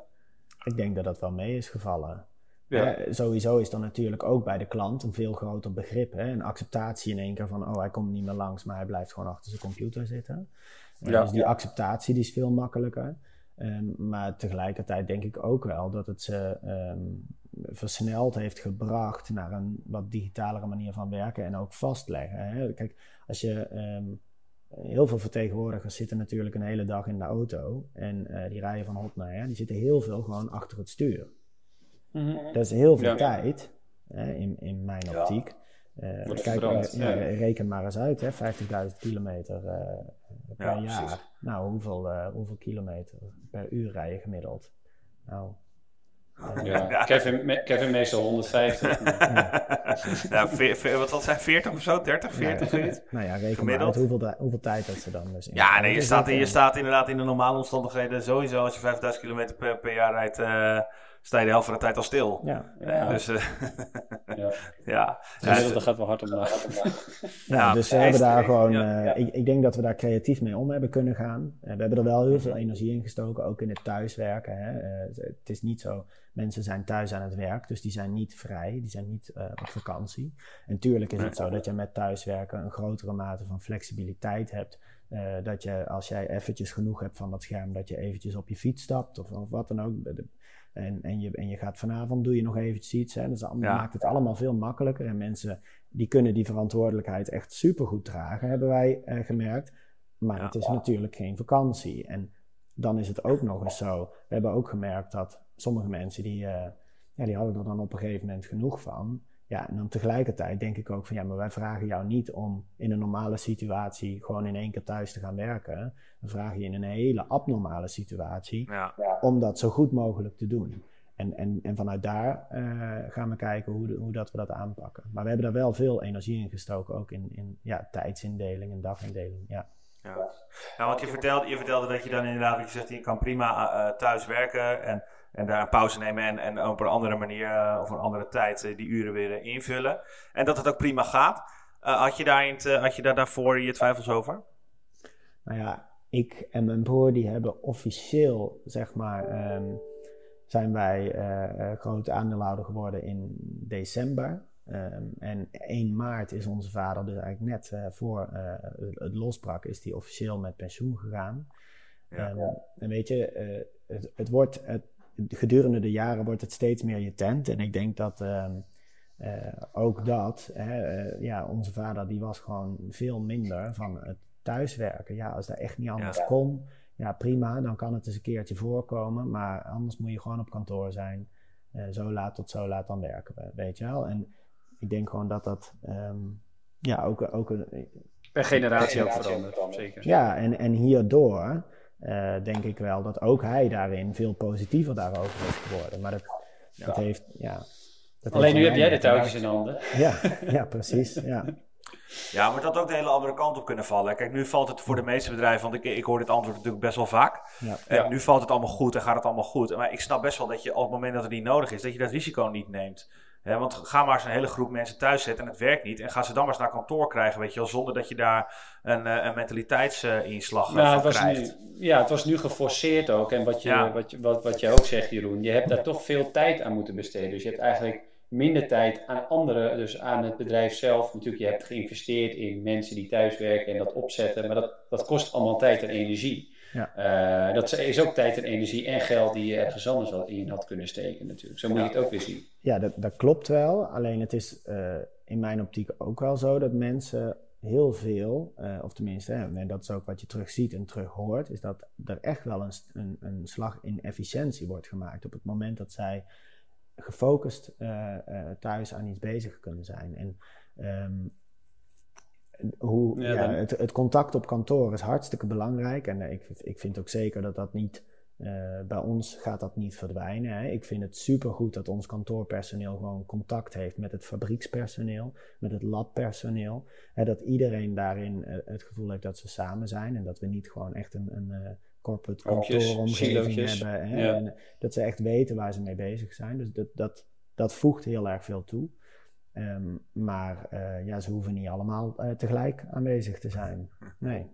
Ik denk dat dat wel mee is gevallen. Ja. sowieso is dan natuurlijk ook bij de klant een veel groter begrip. Hè? Een acceptatie in één keer van, oh hij komt niet meer langs, maar hij blijft gewoon achter zijn computer zitten. Ja. Dus die acceptatie die is veel makkelijker. Um, maar tegelijkertijd denk ik ook wel dat het ze um, versneld heeft gebracht naar een wat digitalere manier van werken en ook vastleggen. Hè? Kijk, als je um, heel veel vertegenwoordigers zitten natuurlijk een hele dag in de auto. En uh, die rijden van hot naar her. Die zitten heel veel gewoon achter het stuur. Mm -hmm. Dat is heel veel ja. tijd, hè, in, in mijn optiek. Ja. Uh, kijk, ja, reken maar eens uit, 50.000 kilometer uh, per jaar. Nou, hoeveel, hoeveel kilometer per uur rij je gemiddeld? Nou, ja. Kevin, Kevin meestal 150. ja, wat zal zijn? 40 of zo? 30, 40? Nou ja, nou ja reken maar uit hoeveel, hoeveel tijd dat ze dan dus in Ja, nee, je staat, je staat inderdaad in de normale omstandigheden sowieso als je 5000 kilometer per, per jaar rijdt... Uh, sta je de helft van de tijd al stil. Ja. ja. Dus, uh, ja. ja. Dus, dat gaat wel hard om ja, dus we hebben daar gewoon, uh, ik, ik, denk dat we daar creatief mee om hebben kunnen gaan. Uh, we hebben er wel heel veel energie in gestoken, ook in het thuiswerken. Hè. het is niet zo, mensen zijn thuis aan het werk, dus die zijn niet vrij, die zijn niet op vakantie. En tuurlijk is het zo dat je met thuiswerken een grotere mate van flexibiliteit hebt. dat je als jij eventjes genoeg hebt van dat scherm, dat je eventjes op je fiets stapt of, of wat dan ook en, en, je, en je gaat vanavond, doe je nog eventjes iets. Hè? Dus allemaal, maakt het allemaal veel makkelijker. En mensen die kunnen die verantwoordelijkheid echt supergoed dragen, hebben wij eh, gemerkt. Maar het is natuurlijk geen vakantie. En dan is het ook nog eens zo. We hebben ook gemerkt dat sommige mensen die, uh, ja, die hadden er dan op een gegeven moment genoeg van. Ja, en dan tegelijkertijd denk ik ook van ja, maar wij vragen jou niet om in een normale situatie gewoon in één keer thuis te gaan werken. We vragen je in een hele abnormale situatie ja. om dat zo goed mogelijk te doen. En, en, en vanuit daar uh, gaan we kijken hoe, hoe dat we dat aanpakken. Maar we hebben daar wel veel energie in gestoken, ook in, in ja, tijdsindeling en dagindeling. Ja. Ja. ja, want je vertelde, je vertelde dat je dan inderdaad, wat je zegt, je kan prima uh, thuis werken en en daar een pauze nemen en, en op een andere manier uh, of een andere tijd uh, die uren weer invullen. En dat het ook prima gaat. Uh, had, je daar het, had je daar daarvoor je twijfels over? Nou ja, ik en mijn broer die hebben officieel, zeg maar, um, zijn wij groot aandeelhouder geworden in december. Um, en 1 maart is onze vader dus eigenlijk net voor het losbrak, is die officieel met pensioen gegaan. Ja. Um, en weet je, het, het, wordt, het, gedurende de jaren wordt het steeds meer je tent. En ik denk dat uh, uh, ook dat, hè, uh, ja, onze vader die was gewoon veel minder van het thuiswerken. Ja, als dat echt niet anders ja. kon, ja prima, dan kan het eens een keertje voorkomen. Maar anders moet je gewoon op kantoor zijn. Eh, zo laat tot zo laat dan werken we, weet je wel. En ik denk gewoon dat dat, um, ja, ook, ook een... Per generatie, ook veranderd, zeker. Ja, en, en hierdoor uh, denk ik wel dat ook hij daarin veel positiever daarover is geworden. Maar dat, ja. dat heeft, ja... Dat Alleen nu heb jij de touwtjes in handen. Ja, ja precies, ja. Ja, maar dat ook de hele andere kant op kunnen vallen. Kijk, nu valt het voor de meeste bedrijven, want ik, ik hoor dit antwoord natuurlijk best wel vaak. Ja. En nu valt het allemaal goed en gaat het allemaal goed. Maar ik snap best wel dat je op het moment dat het niet nodig is, dat je dat risico niet neemt. Want ga maar eens een hele groep mensen thuis zetten en het werkt niet. En ga ze dan maar eens naar kantoor krijgen, weet je wel, zonder dat je daar een, uh, een mentaliteitsinslag uh, nou, krijgt. Nu, ja, het was nu geforceerd ook. En wat je, wat, wat, wat je ook zegt, Jeroen, je hebt daar toch veel tijd aan moeten besteden. Dus je hebt eigenlijk minder tijd aan anderen, dus aan het bedrijf zelf. Natuurlijk, je hebt geïnvesteerd in mensen die thuiswerken en dat opzetten, maar dat, dat kost allemaal tijd en energie. Ja. Uh, dat is ook tijd en energie en geld die je ergens anders in had kunnen steken natuurlijk. Zo moet je het ook weer zien. Ja, dat, dat klopt wel. Alleen het is uh, in mijn optiek ook wel zo dat mensen heel veel, uh, of tenminste, en dat is ook wat je terug ziet en terug hoort, is dat er echt wel een, een, een slag in efficiëntie wordt gemaakt op het moment dat zij gefocust uh, thuis aan iets bezig kunnen zijn. En um, hoe, ja, het, het, contact op kantoor is hartstikke belangrijk. En ik, ik vind ook zeker dat dat niet. Uh, bij ons gaat dat niet verdwijnen. Hè. Ik vind het supergoed dat ons kantoorpersoneel gewoon contact heeft met het fabriekspersoneel, met het labpersoneel. Hè, dat iedereen daarin het gevoel heeft dat ze samen zijn en dat we niet gewoon echt een, een corporate kantooromgeving hebben. Hè? En dat ze echt weten waar ze mee bezig zijn. Dus dat, dat, dat voegt heel erg veel toe. Um, maar uh, ja, ze hoeven niet allemaal uh, tegelijk aanwezig te zijn. Nee,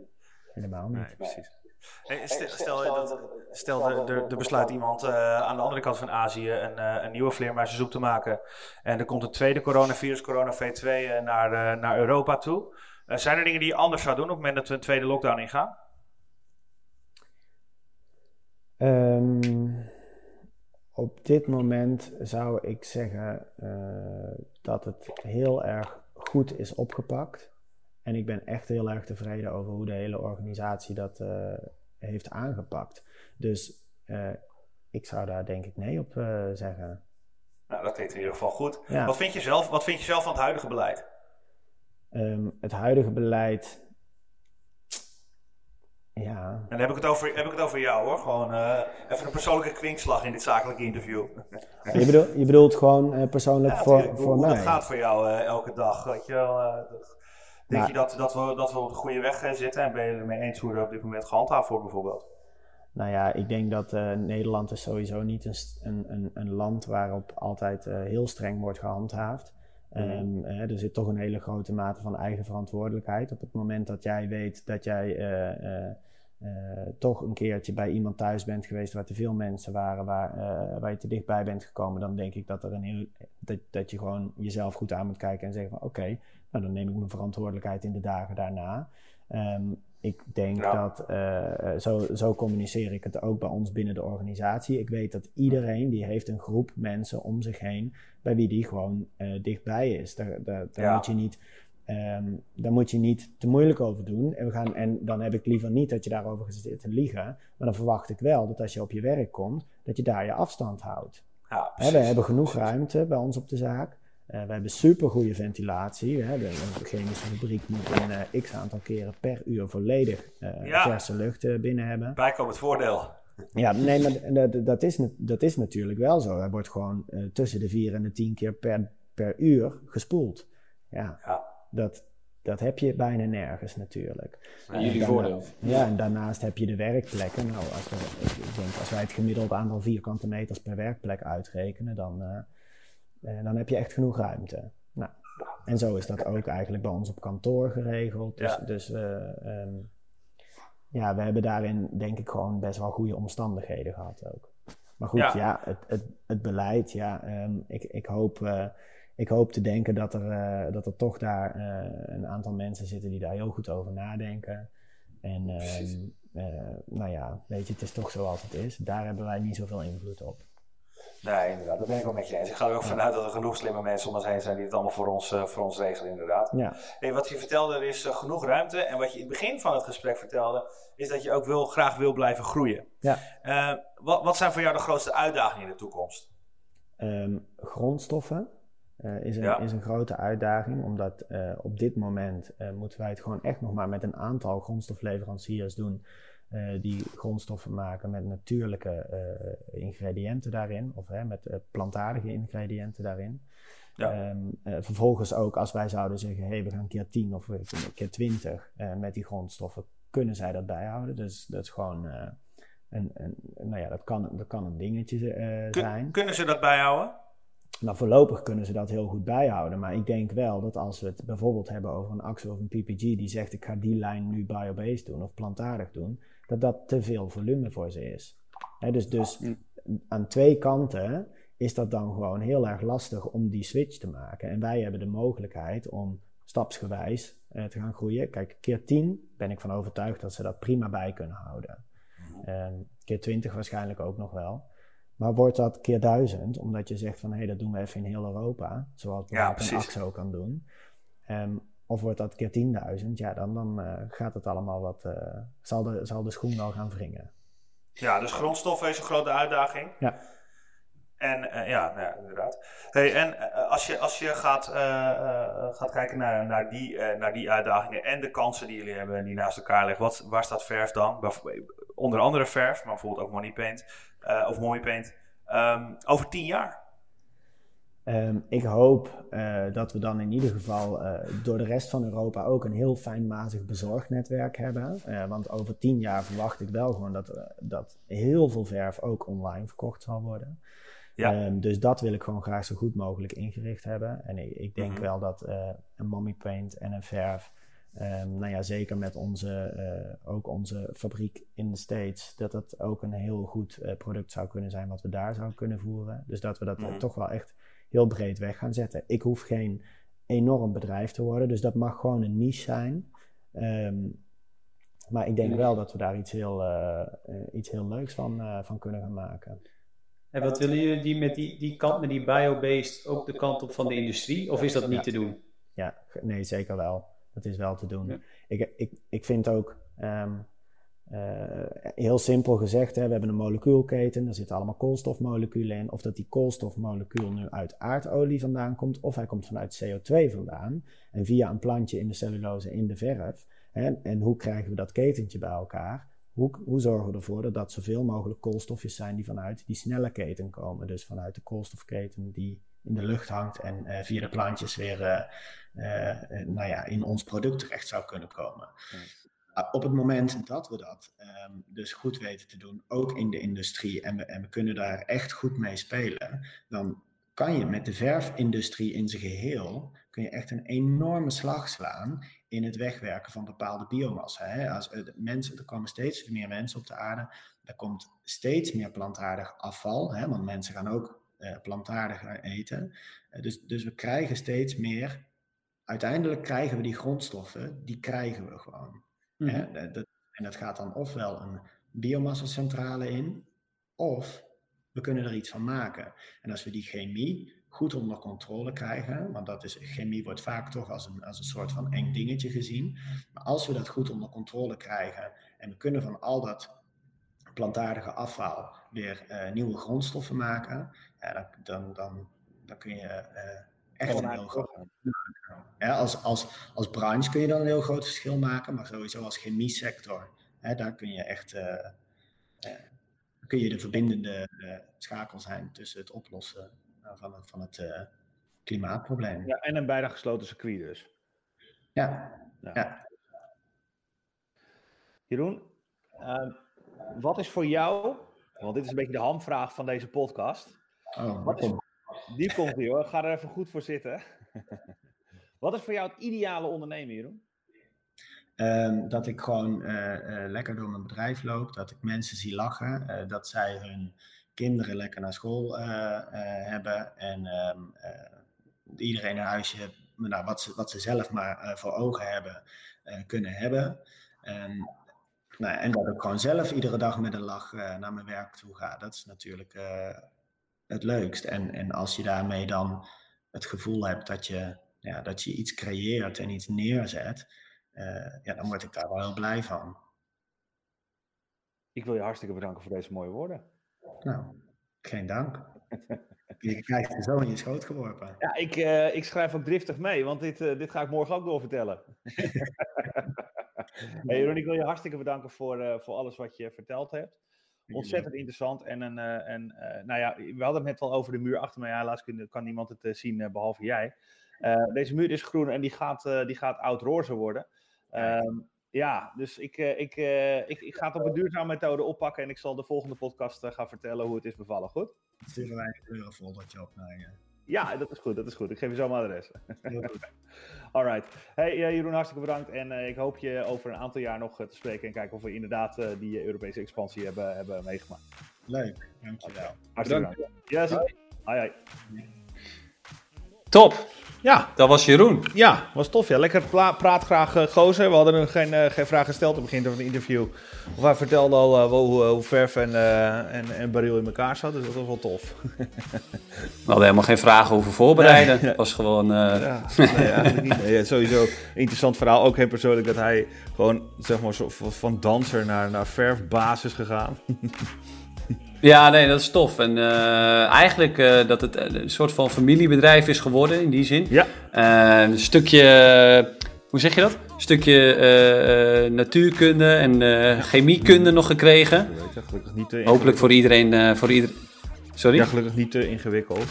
helemaal niet. Nee, precies. Hey, stel, stel, stel er, besluit iemand uh, aan de andere kant van Azië een, een nieuwe vleermuizensoep te maken. En er komt een tweede coronavirus, corona V2, naar, naar Europa toe. zijn er dingen die je anders zou doen op het moment dat we een tweede lockdown ingaan? Um, op dit moment zou ik zeggen uh, dat het heel erg goed is opgepakt. En ik ben echt heel erg tevreden over hoe de hele organisatie dat uh, heeft aangepakt. Dus uh, ik zou daar denk ik nee op zeggen. Nou, dat klinkt in ieder geval goed. Ja. Wat, vind je zelf, wat vind je zelf van het huidige beleid? Um, het huidige beleid ja. En dan heb ik het over, heb ik het over jou hoor. Gewoon uh, even een persoonlijke kwinkslag in dit zakelijke interview. je, bedoelt, je bedoelt gewoon uh, persoonlijk ja, voor, voor hoe mij? Hoe gaat voor jou uh, elke dag? Weet je wel, denk nou, je dat, dat, we, dat we op de goede weg zitten? En ben je het ermee eens hoe er op dit moment gehandhaafd wordt bijvoorbeeld? Nou ja, ik denk dat Nederland is sowieso niet een, een, een land waarop altijd heel streng wordt gehandhaafd. Um, er zit toch een hele grote mate van eigen verantwoordelijkheid. Op het moment dat jij weet dat jij uh, toch een keertje bij iemand thuis bent geweest waar te veel mensen waren, waar, uh, waar je te dichtbij bent gekomen, dan denk ik dat, er een heel, dat, dat je gewoon jezelf goed aan moet kijken en zeggen van oké, nou dan neem ik mijn verantwoordelijkheid in de dagen daarna. Um, ik denk dat, uh, zo, zo communiceer ik het ook bij ons binnen de organisatie. Ik weet dat iedereen die heeft een groep mensen om zich heen bij wie die gewoon dichtbij is. Daar, daar, daar ja. moet je niet Um, daar moet je niet te moeilijk over doen. En, we gaan, en dan heb ik liever niet dat je daarover zit te liegen. Maar dan verwacht ik wel dat als je op je werk komt, dat je daar je afstand houdt. Ja, we hebben genoeg ruimte bij ons op de zaak. Uh, we hebben super goede ventilatie. Hè. De, chemische fabriek moet een uh, x aantal keren per uur volledig uh, ja. verse lucht binnen hebben. Bijkomend voordeel. Ja, nee, maar dat, dat, is, dat is natuurlijk wel zo. Er wordt gewoon tussen de vier en de tien keer per, per uur gespoeld. Ja. ja dat, dat heb je bijna nergens natuurlijk. En jullie voordeel. Ja, en daarnaast heb je de werkplekken. Nou, als, we, ik denk, als wij het gemiddelde aantal vierkante meters per werkplek uitrekenen, dan, uh, dan heb je echt genoeg ruimte. Nou, en zo is dat ook eigenlijk bij ons op kantoor geregeld. Dus, ja. dus um, ja, we hebben daarin denk ik gewoon best wel goede omstandigheden gehad ook. Maar goed, ja, ja het, het, het, beleid, ja, um, ik, ik hoop... Uh, ik hoop te denken dat er, uh, dat er toch daar uh, een aantal mensen zitten die daar heel goed over nadenken. En uh, nou ja, weet je, het is toch zoals het is. Daar hebben wij niet zoveel invloed op. Nee, inderdaad, dat ben ik ook met je eens. Ik ga er ook vanuit dat er genoeg slimme mensen om ons heen zijn die het allemaal voor ons, voor ons regelen, inderdaad. Ja. Hey, wat je vertelde, er is genoeg ruimte. En wat je in het begin van het gesprek vertelde, is dat je ook wil, graag wil blijven groeien. Ja. wat, wat zijn voor jou de grootste uitdagingen in de toekomst? Um, grondstoffen. Uh, is, een, is een grote uitdaging, omdat uh, op dit moment uh, moeten wij het gewoon echt nog maar met een aantal grondstofleveranciers doen die grondstoffen maken met natuurlijke ingrediënten daarin, of met plantaardige ingrediënten daarin. Ja. Ehm, vervolgens ook als wij zouden zeggen, hé, hey, we gaan keer 10 of keer 20 met die grondstoffen, kunnen zij dat bijhouden. Dus dat is gewoon een, een, nou ja, dat kan, dat kan een dingetje zijn. Kunnen ze dat bijhouden? Nou, voorlopig kunnen ze dat heel goed bijhouden. Maar ik denk wel dat als we het bijvoorbeeld hebben over een Axel of een PPG die zegt ik ga die lijn nu biobased doen of plantaardig doen, dat dat te veel volume voor ze is. dus dus aan twee kanten is dat dan gewoon heel erg lastig om die switch te maken. En wij hebben de mogelijkheid om stapsgewijs eh, te gaan groeien. Kijk, keer 10 ben ik van overtuigd dat ze dat prima bij kunnen houden. Um, keer 20 waarschijnlijk ook nog wel. Maar wordt dat keer duizend, omdat je zegt van hé, hey, dat doen we even in heel Europa, zoals ja, een AXO kan doen. Um, of wordt dat keer 10.000, ja, dan, dan uh, gaat het allemaal wat, uh, zal, de, zal de schoen wel gaan wringen. Ja, dus grondstoffen is een grote uitdaging. Ja. En uh, ja, nou inderdaad. Hey, en als je, als je gaat, gaat kijken naar, naar, die, naar die uitdagingen en de kansen die jullie hebben die naast elkaar liggen, wat, waar staat verf dan? Onder andere verf, maar bijvoorbeeld ook money paint. Of mooi paint, um, over tien jaar? Um, ik hoop dat we dan in ieder geval door de rest van Europa ook een heel fijnmazig bezorgnetwerk hebben. want over tien jaar verwacht ik wel gewoon dat, dat heel veel verf ook online verkocht zal worden. Ja. Um, dus dat wil ik gewoon graag zo goed mogelijk ingericht hebben. En ik, ik denk mm -hmm. wel dat een mommy paint en een verf Um, nou ja, zeker met onze, uh, ook onze fabriek in de States, dat het ook een heel goed uh, product zou kunnen zijn wat we daar zouden kunnen voeren. Dus dat we dat mm. toch wel echt heel breed weg gaan zetten. Ik hoef geen enorm bedrijf te worden, dus dat mag gewoon een niche zijn. Um, maar ik denk wel dat we daar iets heel, iets heel leuks van, van kunnen gaan maken. En wat willen jullie die met die, die kant, met die biobased, ook de kant op van de industrie? Of is dat niet ja. te doen? Ja, nee, zeker wel. Dat is wel te doen. Ik, ik, ik vind ook, um, uh, heel simpel gezegd, hè, we hebben een molecuulketen, daar zitten allemaal koolstofmoleculen in. Of dat die koolstofmolecuul nu uit aardolie vandaan komt, of hij komt vanuit CO2 vandaan. En via een plantje in de cellulose in de verf. Hè, en hoe krijgen we dat ketentje bij elkaar? Hoe, hoe, zorgen we ervoor dat dat zoveel mogelijk koolstofjes zijn die vanuit die snelle keten komen? Dus vanuit de koolstofketen die in de lucht hangt en uh, via de plantjes weer uh, uh, nou ja, in ons product terecht zou kunnen komen. Ja. Op het moment dat we dat um, dus goed weten te doen, ook in de industrie, en we, en we kunnen daar echt goed mee spelen, dan kan je met de verfindustrie in zijn geheel, kun je echt een enorme slag slaan in het wegwerken van bepaalde biomassa. Hè? Als, mensen, er komen steeds meer mensen op de aarde, er komt steeds meer plantaardig afval, hè? want mensen gaan ook uh, plantaardig eten. Uh, dus, dus we krijgen steeds meer. Uiteindelijk krijgen we die grondstoffen, die krijgen we gewoon. Mm hè? Dat, en dat gaat dan ofwel een biomassa-centrale in, of we kunnen er iets van maken. En als we die chemie goed onder controle krijgen, want dat is, chemie wordt vaak toch als een, als een soort van eng dingetje gezien. Maar als we dat goed onder controle krijgen en we kunnen van al dat plantaardige afval weer uh, nieuwe grondstoffen maken, ja, dan, dan, dan, dan kun je uh, echt een heel groot ja, als, als, als branche kun je dan een heel groot verschil maken, maar sowieso als chemie sector, hè, daar kun je echt uh, kun je de verbindende schakel zijn tussen het oplossen van het, van het klimaatprobleem. Ja, en een bijna gesloten circuit dus. Ja. ja. ja. Jeroen, uh, wat is voor jou, want dit is een beetje de hamvraag van deze podcast. Oh, wat is, die komt hier hoor, ga er even goed voor zitten. wat is voor jou het ideale ondernemen, Jeroen? Um, dat ik gewoon uh, uh, lekker door mijn bedrijf loop, dat ik mensen zie lachen, uh, dat zij hun kinderen lekker naar school hebben en um, iedereen een huisje, nou, wat, ze, wat ze zelf maar voor ogen hebben, kunnen hebben. Nou, en dat ik gewoon zelf iedere dag met een lach naar mijn werk toe ga. Dat is natuurlijk het leukst. En, en als je daarmee dan het gevoel hebt dat je, ja, dat je iets creëert en iets neerzet, ja, dan word ik daar wel heel blij van. Ik wil je hartstikke bedanken voor deze mooie woorden. Nou, geen dank. je krijgt er zo in je schoot geworpen. Ja, ik, ik schrijf ook driftig mee, want dit, dit ga ik morgen ook doorvertellen. Hey Jeroen, ik wil je hartstikke bedanken voor, uh, voor alles wat je verteld hebt. Ontzettend interessant. En, een, en nou ja, we hadden het net al over de muur achter mij. Helaas kan, kan niemand het zien, behalve jij. deze muur is groen en die gaat, die gaat oud-roze worden. Ehm, ja, dus ik, ik, ik, ik ga het op een duurzame methode oppakken en ik zal de volgende podcast gaan vertellen hoe het is bevallen. Goed? Sturen wij een eurofoldertje op naar je. Ja, dat is goed, dat is goed. Ik geef je zo mijn adres. Alright. Hey Jeroen, hartstikke bedankt. En uh, ik hoop je over een aantal jaar nog te spreken en kijken of we inderdaad die Europese expansie hebben, hebben meegemaakt. Leuk, dankjewel. Hartstikke bedankt. Yes. Hoi. Hoi, Top. Ja. Dat was Jeroen. Ja, was tof. Ja. Lekker praat graag uh, gozer. We hadden nog geen, uh, geen vraag gesteld op het begin van het interview. Of hij vertelde al uh, hoe, hoe, verf en, en, en baril in elkaar zat. Dus dat was wel tof. We hadden helemaal geen vragen over voorbereiden. Het was gewoon... Ja, nee, eigenlijk niet. Nee, sowieso interessant verhaal. Ook heel persoonlijk dat hij gewoon zeg maar, van danser naar, naar verfbasis gegaan. Ja, nee, dat is tof. En uh, eigenlijk uh, dat het een soort van familiebedrijf is geworden in die zin. Ja. Uh, een stukje, hoe zeg je dat? Een stukje natuurkunde en chemiekunde nog gekregen. Ja, gelukkig niet te Hopelijk voor iedereen, voor ieder... Sorry? Ja, gelukkig niet te ingewikkeld.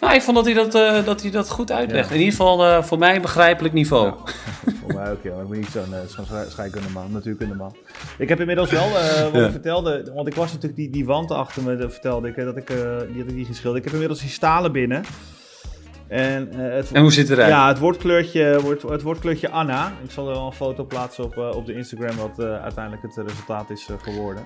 Nou, ik vond dat hij dat, dat, hij dat goed uitlegde. In ieder geval voor mij een begrijpelijk niveau. Ja, voor mij ook, ja. Ik ben niet zo'n uh, zo scheikundeman, natuurkundeman. Ik heb inmiddels wel, wat ik vertelde, want ik was natuurlijk die, die wand achter me, vertelde ik, dat ik, die had ik niet geschilderd. Ik heb inmiddels die stalen binnen. En, het, en hoe ziet het eruit? Ja, het woordkleurtje, wordt, het woordkleurtje Anna. Ik zal er wel een foto plaatsen op, op de Instagram, wat uiteindelijk het resultaat is geworden.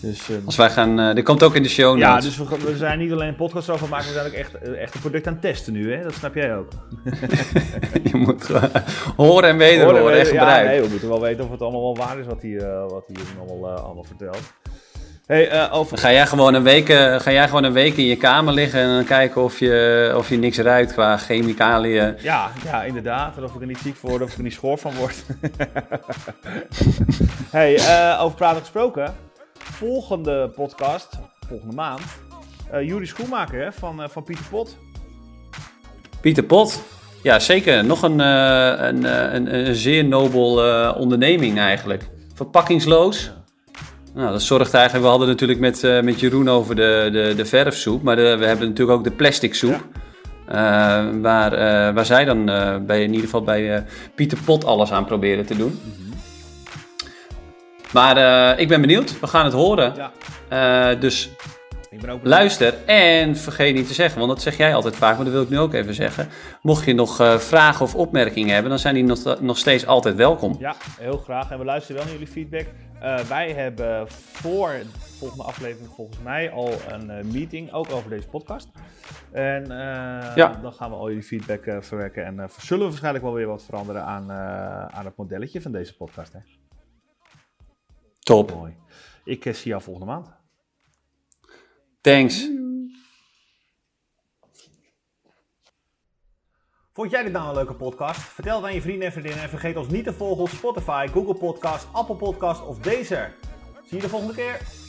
Dus, uh, Als wij gaan, uh, dit komt ook in de show Ja, dus we, we, zijn niet alleen een podcast over maken, we zijn ook echt, eh, echt een product aan het testen nu, hè? Dat snap jij ook. je moet gewoon horen en weten horen, horen echt gebruiken. Ja, nee, we moeten wel weten of het allemaal wel waar is wat hij, uh, wat hij allemaal, allemaal vertelt. Hey, over... ga, jij gewoon een week, ga jij gewoon een week in je kamer liggen en dan kijken of je, of je niks ruikt qua chemicaliën? Ja, ja, inderdaad. En of ik er niet ziek word of ik er niet schoor van word. hey, over praten gesproken volgende podcast, volgende maand, uh, Schoenmaker hè, van, uh, van Pieter Pot. Pieter Pot, ja zeker. Nog een, uh, een, een, een, zeer nobel onderneming eigenlijk. Verpakkingsloos. Nou, dat zorgt eigenlijk, we hadden natuurlijk met, met Jeroen over de, de, de verfsoep, maar de, we hebben natuurlijk ook de plastic soep. Ja. waar, waar zij dan bij, in ieder geval bij Pieter Pot alles aan proberen te doen. Mhm. Maar uh, ik ben benieuwd. We gaan het horen. Ja. Uh, dus ik ben ook luister en vergeet niet te zeggen, want dat zeg jij altijd vaak, maar dat wil ik nu ook even zeggen. Mocht je nog uh, vragen of opmerkingen hebben, dan zijn die nog, nog steeds altijd welkom. Ja, heel graag. En we luisteren wel naar jullie feedback. wij hebben voor de volgende aflevering volgens mij al een meeting, ook over deze podcast. En ja. dan gaan we al jullie feedback verwerken en zullen we waarschijnlijk wel weer wat veranderen aan, aan het modelletje van deze podcast. Hè? Top. Mooi. Ik uh, zie jou volgende maand. Thanks. Vond jij dit nou een leuke podcast? Vertel het aan je vrienden en vriendinnen en vergeet ons niet te volgen op Spotify, Google Podcast, Apple Podcast of Deezer. Zie je de volgende keer.